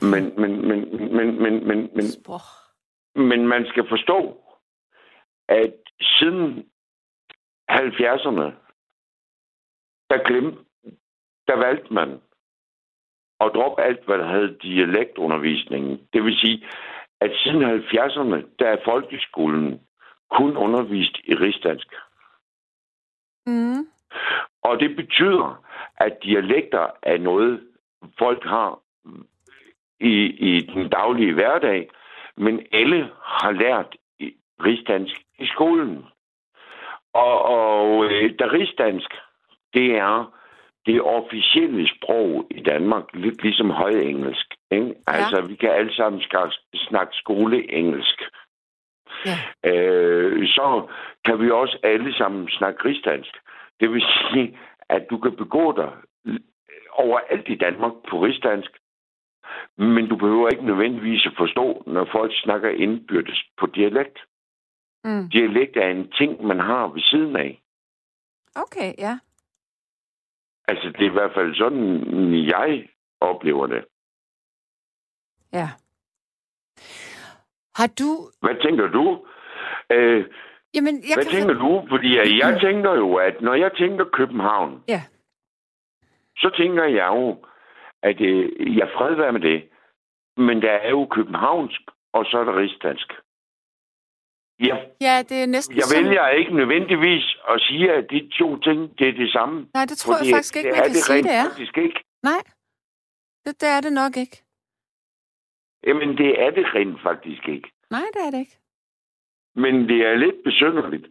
Men, men, men, men, men, men, men, Sprog. men man skal forstå, at siden 70'erne, der glemte, der valgte man at droppe alt, hvad der havde dialektundervisningen. Det vil sige, at siden 70'erne, der er folkeskolen kun undervist i rigsdansk. Mm. Og det betyder, at dialekter er noget, folk har i, i den daglige hverdag, men alle har lært rigsdansk i skolen. Og, og øh, da rigsdansk, det er det officielle sprog i Danmark, lidt ligesom højengelsk. Ikke? Ja. Altså, vi kan alle sammen snakke skoleengelsk. Ja. Øh, så kan vi også alle sammen snakke rigsdansk. Det vil sige, at du kan begå dig overalt i Danmark på rigsdansk, men du behøver ikke nødvendigvis at forstå, når folk snakker indbyrdes på dialekt. Mm. Dialekt er en ting, man har ved siden af. Okay, ja. Altså, det er i hvert fald sådan, jeg oplever det. Ja. Har du... Hvad tænker du? Øh, Jamen, jeg hvad kan... tænker du? Fordi jeg tænker jo, at når jeg tænker København, ja. Så tænker jeg jo, at øh, jeg fred være med det. Men der er jo københavnsk, og så er der rigsdansk. Ja, ja det er næsten Jeg vælger som... ikke nødvendigvis at sige, at de to ting, det er det samme. Nej, det tror jeg faktisk ikke, man kan det sige, det er. faktisk ikke. Nej, det, det er det nok ikke. Jamen, det er det rent faktisk ikke. Nej, det er det ikke. Men det er lidt besynderligt,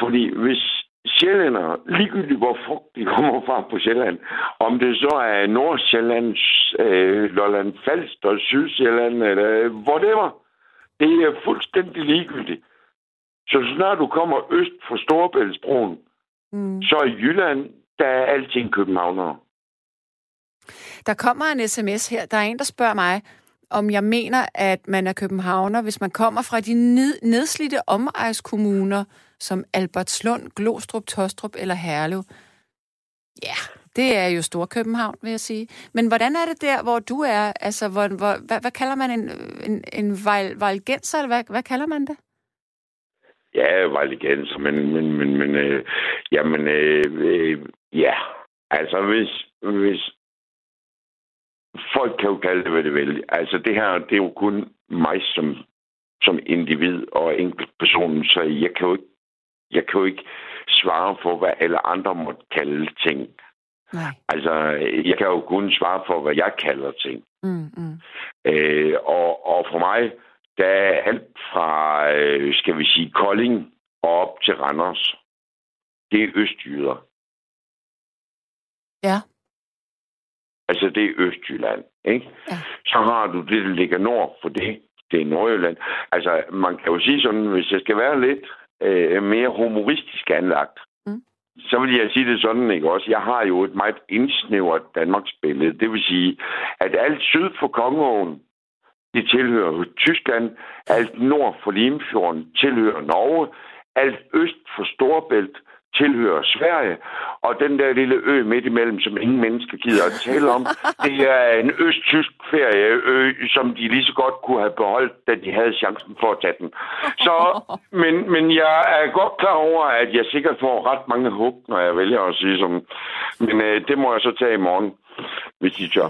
fordi hvis sjællænder, ligegyldigt hvor frugt de kommer fra på Sjælland, om det så er Nordsjælland, øh, Lolland Falster, Sydsjælland, eller whatever, det er fuldstændig ligegyldigt. Så snart du kommer øst for Storebæltsbroen, mm. så i Jylland, der er alting københavnere. Der kommer en sms her. Der er en, der spørger mig, om jeg mener, at man er københavner, hvis man kommer fra de ned- nedslidte omejskommuner, som Albertslund, Glostrup, Tostrup eller Herlev. Ja, det er jo Storkøbenhavn, vil jeg sige. Men hvordan er det der, hvor du er? Altså, hvor, hvor, hvad, hvad kalder man en, en, en valgenser, eller hvad, hvad kalder man det? Ja, valgenser, men, men, men, men øh, jamen, øh, øh, ja, altså hvis, hvis folk kan jo kalde det, hvad det vil. Altså det her, det er jo kun mig som, som individ og enkelt person, så jeg kan jo ikke jeg kan jo ikke svare for, hvad alle andre måtte kalde ting. Nej. Altså, jeg kan jo kun svare for, hvad jeg kalder ting. Mm, mm. Øh, og, og for mig, der er alt fra, øh, skal vi sige, Kolding og op til Randers. Det er østjyder. Ja. Altså, det er Østjylland, ikke? Ja. Så har du det, der ligger nord for det. Det er Nordjylland. Altså, man kan jo sige sådan, hvis jeg skal være lidt øh, mere humoristisk anlagt, mm. så vil jeg sige det sådan, ikke også? Jeg har jo et meget indsnævret Danmarks billede. Det vil sige, at alt syd for Kongeåen, det tilhører Tyskland. Alt nord for Limfjorden tilhører Norge. Alt øst for Storbælt tilhører Sverige, og den der lille ø midt imellem, som ingen mennesker gider at tale om, [LAUGHS] det er en østtysk ferieø, som de lige så godt kunne have beholdt, da de havde chancen for at tage den. Så, [LAUGHS] men, men jeg er godt klar over, at jeg sikkert får ret mange hug, når jeg vælger at sige som. Men øh, det må jeg så tage i morgen, hvis de tør.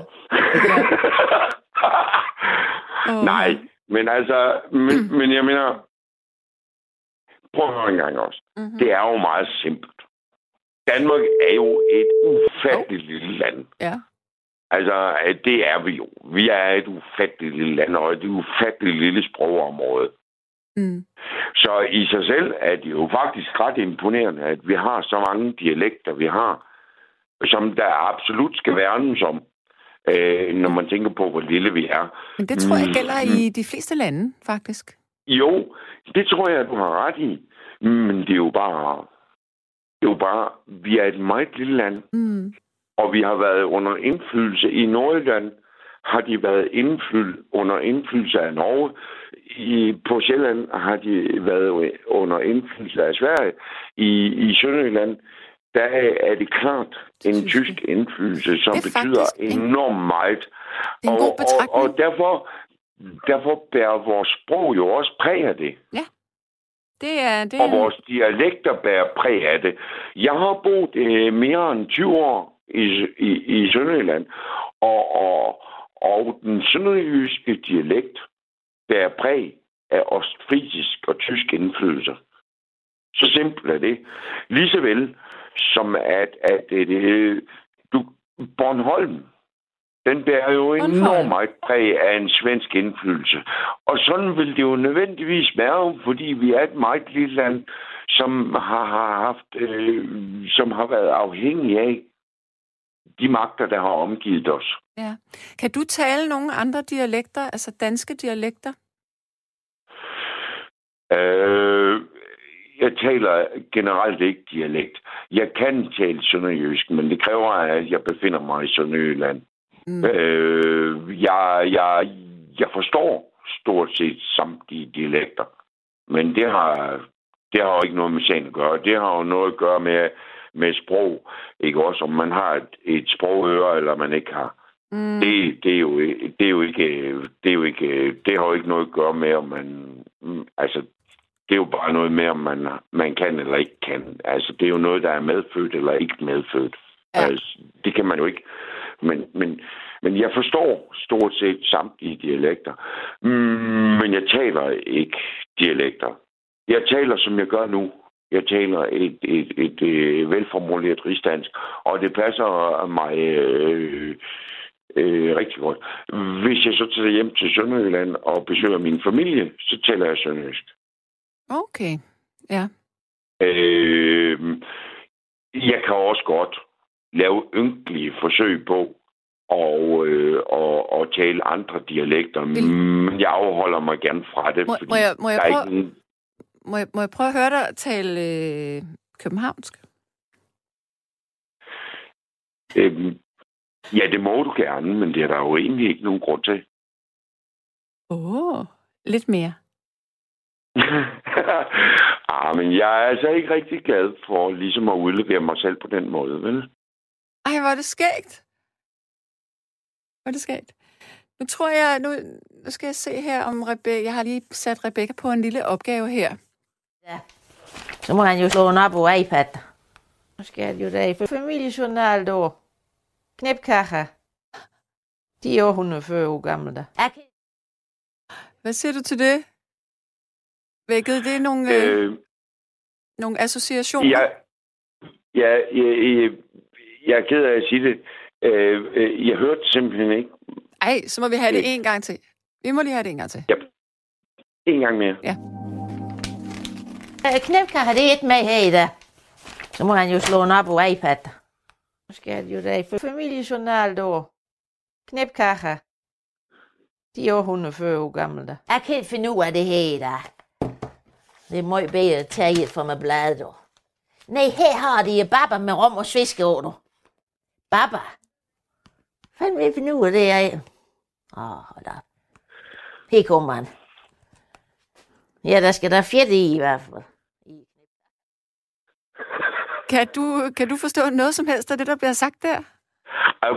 [LAUGHS] Nej, men altså, men, men jeg mener, Prøv at høre en gang også. Mm-hmm. Det er jo meget simpelt. Danmark er jo et ufatteligt oh. lille land. Ja. Altså, det er vi jo. Vi er et ufatteligt lille land, og et ufatteligt lille sprogområde. Mm. Så i sig selv er det jo faktisk ret imponerende, at vi har så mange dialekter, vi har, som der absolut skal værnes om, øh, når man tænker på, hvor lille vi er. Men det tror jeg gælder mm. i de fleste lande, faktisk. Jo, det tror jeg, du har ret i. Men det er jo bare... Det er jo bare... Vi er et meget lille land. Mm. Og vi har været under indflydelse i Nordjylland har de været indflyd, under indflydelse af Norge. I, på Sjælland har de været under indflydelse af Sverige. I, i Sønderjylland, der er det klart en tysk indflydelse, som betyder enormt meget. Det en og, og, og derfor, Derfor bærer vores sprog jo også præg af det. Ja. Det er, det er... Og vores dialekter bærer præg af det. Jeg har boet øh, mere end 20 år i, i, i Sønderjylland, og, og, og den sønderjyske dialekt bærer præg af ostfrisisk og tysk indflydelse. Så simpelt er det. Lige så vel som at, at det, du, Bornholm, den bærer jo enormt meget præg af en svensk indflydelse. Og sådan vil det jo nødvendigvis være, fordi vi er et meget lille land, som har, har haft, øh, som har været afhængig af de magter, der har omgivet os. Ja. Kan du tale nogle andre dialekter, altså danske dialekter? Øh, jeg taler generelt ikke dialekt. Jeg kan tale sønderjysk, men det kræver, at jeg befinder mig i Sønderjylland. Mm. Øh, jeg, jeg, jeg forstår stort set samtlige dialekter, men det har, det har jo ikke noget med sagen at gøre. Det har jo noget at gøre med, med sprog, ikke også om man har et, et sprogøre, eller man ikke har. Mm. Det, det, er jo, det er jo ikke, det er jo ikke, det har jo ikke noget at gøre med, om man, altså, det er jo bare noget med, om man, man kan eller ikke kan. Altså, det er jo noget, der er medfødt eller ikke medfødt. Ja. Altså, det kan man jo ikke. Men, men, men jeg forstår stort set samtlige dialekter. Mm, Men jeg taler ikke dialekter. Jeg taler, som jeg gør nu. Jeg taler et, et, et, et velformuleret rigsdansk, og det passer mig øh, øh, rigtig godt. Hvis jeg så tager hjem til Sønderjylland og besøger min familie, så taler jeg sønderjysk. Okay, ja. Øh, jeg kan også godt lave ynkelige forsøg på og, øh, og, og tale andre dialekter, Vil- men jeg afholder mig gerne fra det, Må, fordi må, jeg, må, jeg der er prøve, ikke nogen... må, jeg, må jeg prøve at høre dig tale øh, københavnsk? Øh, ja, det må du gerne, men det er der jo egentlig ikke nogen grund til. Åh, oh, lidt mere. [LAUGHS] ah, men jeg er altså ikke rigtig glad for ligesom at udlevere mig selv på den måde, vel? Ej, hvor er det skægt. Hvor er det skægt. Nu tror jeg, nu, nu skal jeg se her om Rebecca. Jeg har lige sat Rebecca på en lille opgave her. Ja. Så må han jo slå den op på iPad. Nu skal jeg jo der for familiejournal då. Knæpkager. De er over 140 år gamle der. Hvad siger du til det? Vækkede det nogle, øh, Øh, nogle associationer? jeg, ja, jeg, jeg, jeg er ked af at sige det. Øh, øh, jeg hørte simpelthen ikke Ej, så må vi have det Øh. en gang til. Vi må lige have det en gang til. en gang mere. Knæpkager, det er et med her i dag. Så må han jo slå den op på iPad. Nu skal jeg jo der for familiejournal då. Knæpkager. De er over 140 år gamle der. Jeg kan ikke finde ud af det her i dag. Det er meget bedre at tage et for mig blad, dog. Nej, her har de baba med rom og sviske du. Baba. Fanden vil jeg finde ud af det her? Åh, oh, hold op. Her kommer han. Ja, der skal der fedt i i hvert fald. Kan du, kan du forstå noget som helst af det, der bliver sagt der? Jeg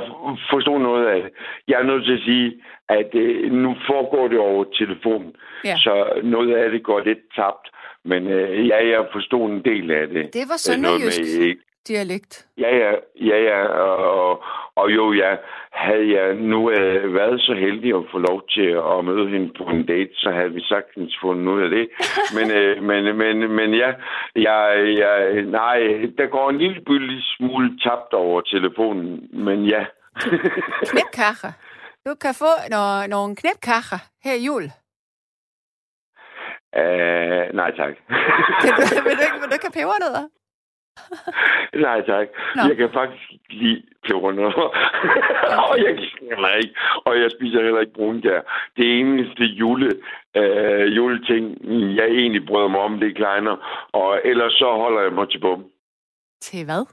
forstår noget af det. Jeg er nødt til at sige, at øh, nu foregår det over telefonen, Ja. så noget af det går lidt tabt. Men øh, ja, jeg forstod en del af det. Det var Øh, noget sønderjysk med, dialekt. Ja, ja, ja, ja, og, og jo, ja, havde jeg nu øh, været så heldig at få lov til at møde hende på en date, så havde vi sagtens fundet ud af det. [LAUGHS] Men, øh, men, men, men ja, jeg, jeg, nej, der går en lille byldig smule tabt over telefonen, men ja. Knæpkager. Du kan få nogle, nogle knæpkager her i jul. uh, nej, tak. Kan du, [LAUGHS] vil, du ikke, vil du ikke have pebernødder? [LAUGHS] nej, tak. Nå. Jeg kan faktisk lide pebernødder. [LAUGHS] og jeg heller ikke. Og jeg spiser heller ikke brunkær. Det eneste jule, øh, juleting, jeg egentlig bryder mig om, det er kleiner. Og ellers så holder jeg mig til bum. Til hvad?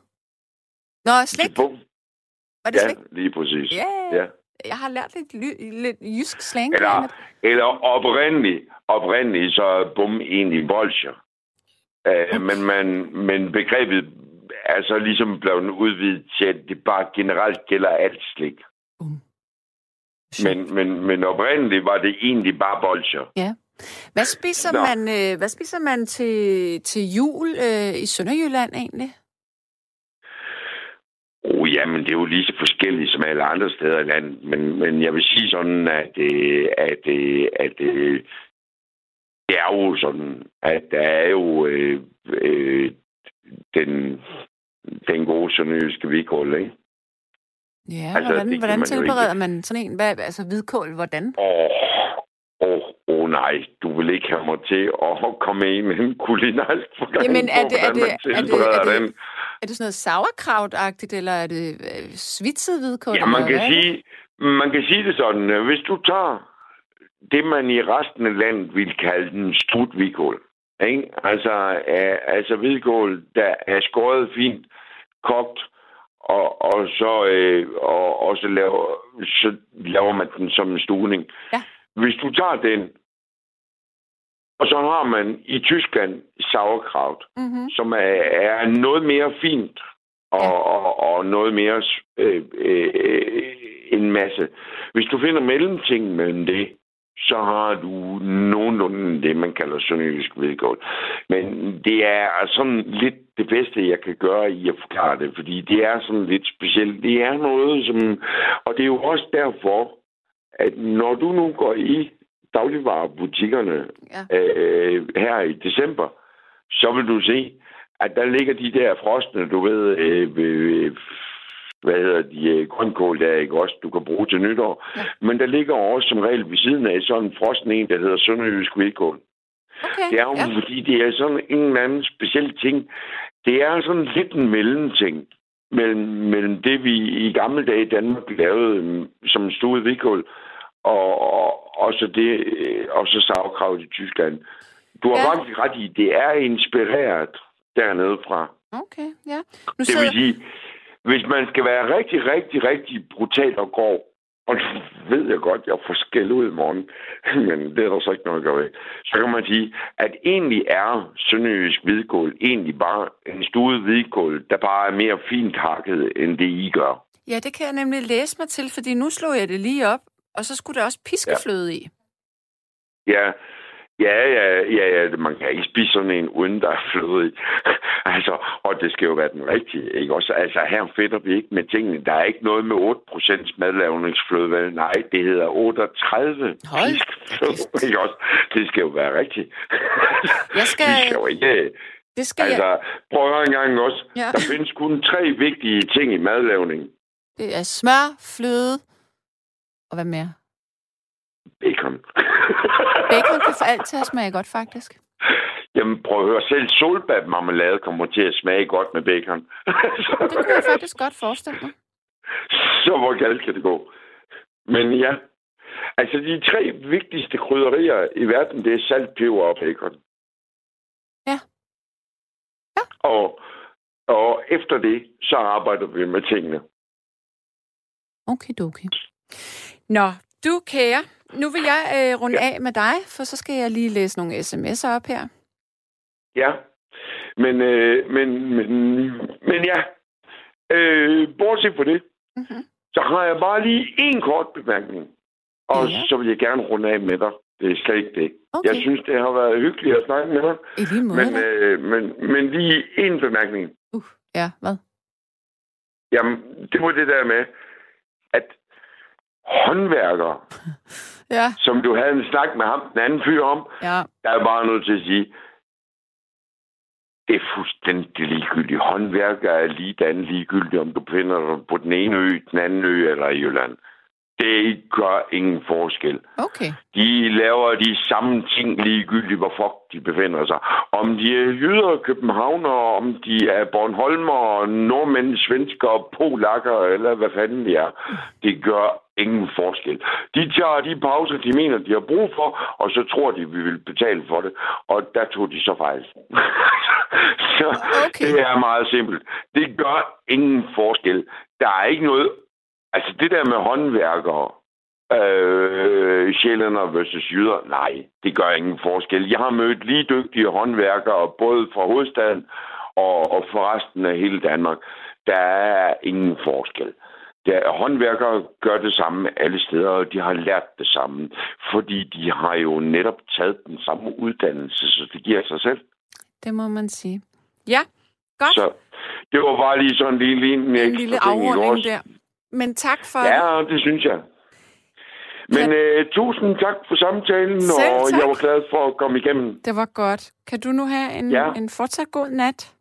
Nå, slik. Til bum. Var det Ja, slik? lige præcis. Ja. Ja. Jeg har lært lidt, ly, lidt jysk slang. Eller, eller oprindeligt, oprindeligt, så er bum egentlig bolsjer. Uh, men, man, men begrebet er så ligesom blevet udvidet til, at det bare generelt gælder alt slik. Men, men, men oprindeligt var det egentlig bare bolsjer. Ja. Hvad spiser Nå. man, øh, hvad spiser man til, til jul øh, i Sønderjylland egentlig? Oh, ja, men det er jo lige så forskelligt som alle andre steder i landet. Men, men jeg vil sige sådan, at, øh, at, øh, at øh, det er jo sådan, at der er jo øh, øh, den, den gode sønderjyske hvidkål, ikke? Ja, altså, hvordan, hvordan tilbereder man sådan en? Hvad, altså hvidkål, hvordan? Åh, åh, åh nej, du vil ikke have mig til at komme ind med en kulinarisk forgang Jamen, er det, er det, er det, er det, er det, er det sådan noget sauerkraut-agtigt, eller er det øh, svitset hvidkål? Ja, man kan, sige, man kan sige det sådan. Hvis du tager det, man i resten af landet vil kalde den strut hvidkål, ikke? Altså, uh, altså hvidkål, der er skåret fint, kogt, og, og så, øh, og, og så, laver, så laver man den som en stuning. Ja. Hvis du tager den, og så har man i Tyskland sauerkraut, Mm-hmm. som er, er noget mere fint og, Ja. ja. og, og noget mere øh, øh, en masse. Hvis du finder mellemting mellem det, så har du nogenlunde det, man kalder sønderjysk hvidkål. Men det er sådan lidt det bedste, jeg kan gøre i at forklare det, fordi det er sådan lidt specielt. Det er noget, som... Og det er jo også derfor, at når du nu går i dagligvarerbutikkerne Ja. øh, her i december, så vil du se, at der ligger de der frostne, du ved, øh, øh, hvad hedder de, øh, grønkål der, ikke også, du kan bruge til nytår. Ja. Men der ligger også som regel ved siden af sådan en frosten en, der hedder sønderjysk hvidkål. Okay, Det er jo, ja. fordi det er sådan en eller anden speciel ting. Det er sådan lidt en mellemting mellem, mellem det, vi i gamle dage i Danmark lavede øhm, som stuet hvidkål, og, og, og så det, øh, og så sauerkraut i Tyskland. Du har Ja. ja. faktisk ret i, det er inspireret dernede fra. Okay, ja. Nu Det sidder... vil sige, hvis man skal være rigtig, rigtig, rigtig brutal og grov, og nu ved jeg godt, jeg får skæld ud i morgen, [LAUGHS] men det er der så ikke noget at gøre ved, så kan man sige, at egentlig er sønderjysk hvidkål egentlig bare en stuet hvidkål, der bare er mere fint hakket, end det I gør. Ja, det kan jeg nemlig læse mig til, fordi nu slog jeg det lige op, og så skulle der også piskefløde i. Ja, ja, ja, ja, ja, man kan ikke spise sådan en, uden der er fløde i. [LAUGHS] altså, og det skal jo være den rigtige, ikke også? Altså, her fedter vi ikke med tingene. Der er ikke noget med 8% madlavningsfløde, vel? Nej, det hedder 38 Hold piskfløde, ikke også? Det skal jo være rigtigt. Jeg [LAUGHS] skal- Vi skal jo ikke... Det skal jeg... Altså, prøv at høre en gang også. Ja. Der findes kun tre vigtige ting i madlavning. Det er smør, fløde og hvad mere? Bacon. [LAUGHS] Bacon kan for alt til at smage godt, faktisk. Jamen, prøv at høre. Selv solbærmarmelade kommer til at smage godt med bacon. [LAUGHS] Det kunne jeg faktisk godt forestille mig. Så hvor galt kan det gå? Men ja, altså de tre vigtigste krydderier i verden, det er salt, peber og bacon. Ja. Ja. Og, og efter det, så arbejder vi med tingene. Okidoki. Nå, du kære, nu vil jeg øh, runde af med dig, for så skal jeg lige læse nogle sms'er op her. Ja, men, øh, men, men, men ja, øh, bortset fra det, Mm-hmm. så har jeg bare lige en kort bemærkning. Og Ja. så vil jeg gerne runde af med dig. Det er slet ikke det. Okay, Jeg synes, det har været hyggeligt at snakke med dig. i lige måde. Men, øh, men, men lige en bemærkning. Uh, ja, hvad? Jamen, det var det der med, håndværkere, [LAUGHS] Ja, som du havde en snak med ham, den anden fyr om, ja. der er bare nødt til at sige, det er fuldstændig ligegyldigt. Håndværker er lige den ligegyldigt, om du befinder dig på den ene ø, den anden ø eller i Jylland. Det gør ingen forskel. Okay. De laver de samme ting ligegyldigt, hvor fuck de befinder sig. Om de er jyder, københavner, om de er Bornholmer, nordmænd, svensker, polakker, eller hvad fanden de er. Det gør ingen forskel. De tager de pauser, de mener, de har brug for, og så tror de, vi vil betale for det. Og der tog de så fejl. [LAUGHS] så Okay. det er meget simpelt. Det gør ingen forskel. Der er ikke noget... Altså det der med håndværkere, øh, sjælænder versus jyder, nej, det gør ingen forskel. Jeg har mødt lige dygtige håndværkere, både fra hovedstaden og, og for resten af hele Danmark. Der er ingen forskel. Der, håndværkere gør det samme alle steder, og de har lært det samme, fordi de har jo netop taget den samme uddannelse, så det giver sig selv. Det må man sige. Ja, godt. Så det var bare lige sådan en lille, en en lille afrunding der. Men tak for. Ja, det synes jeg. Men Kan- øh, tusind tak for samtalen, Selv og tak. jeg var glad for at komme igennem. Det var godt. Kan du nu have en, Ja. en fortsat god nat?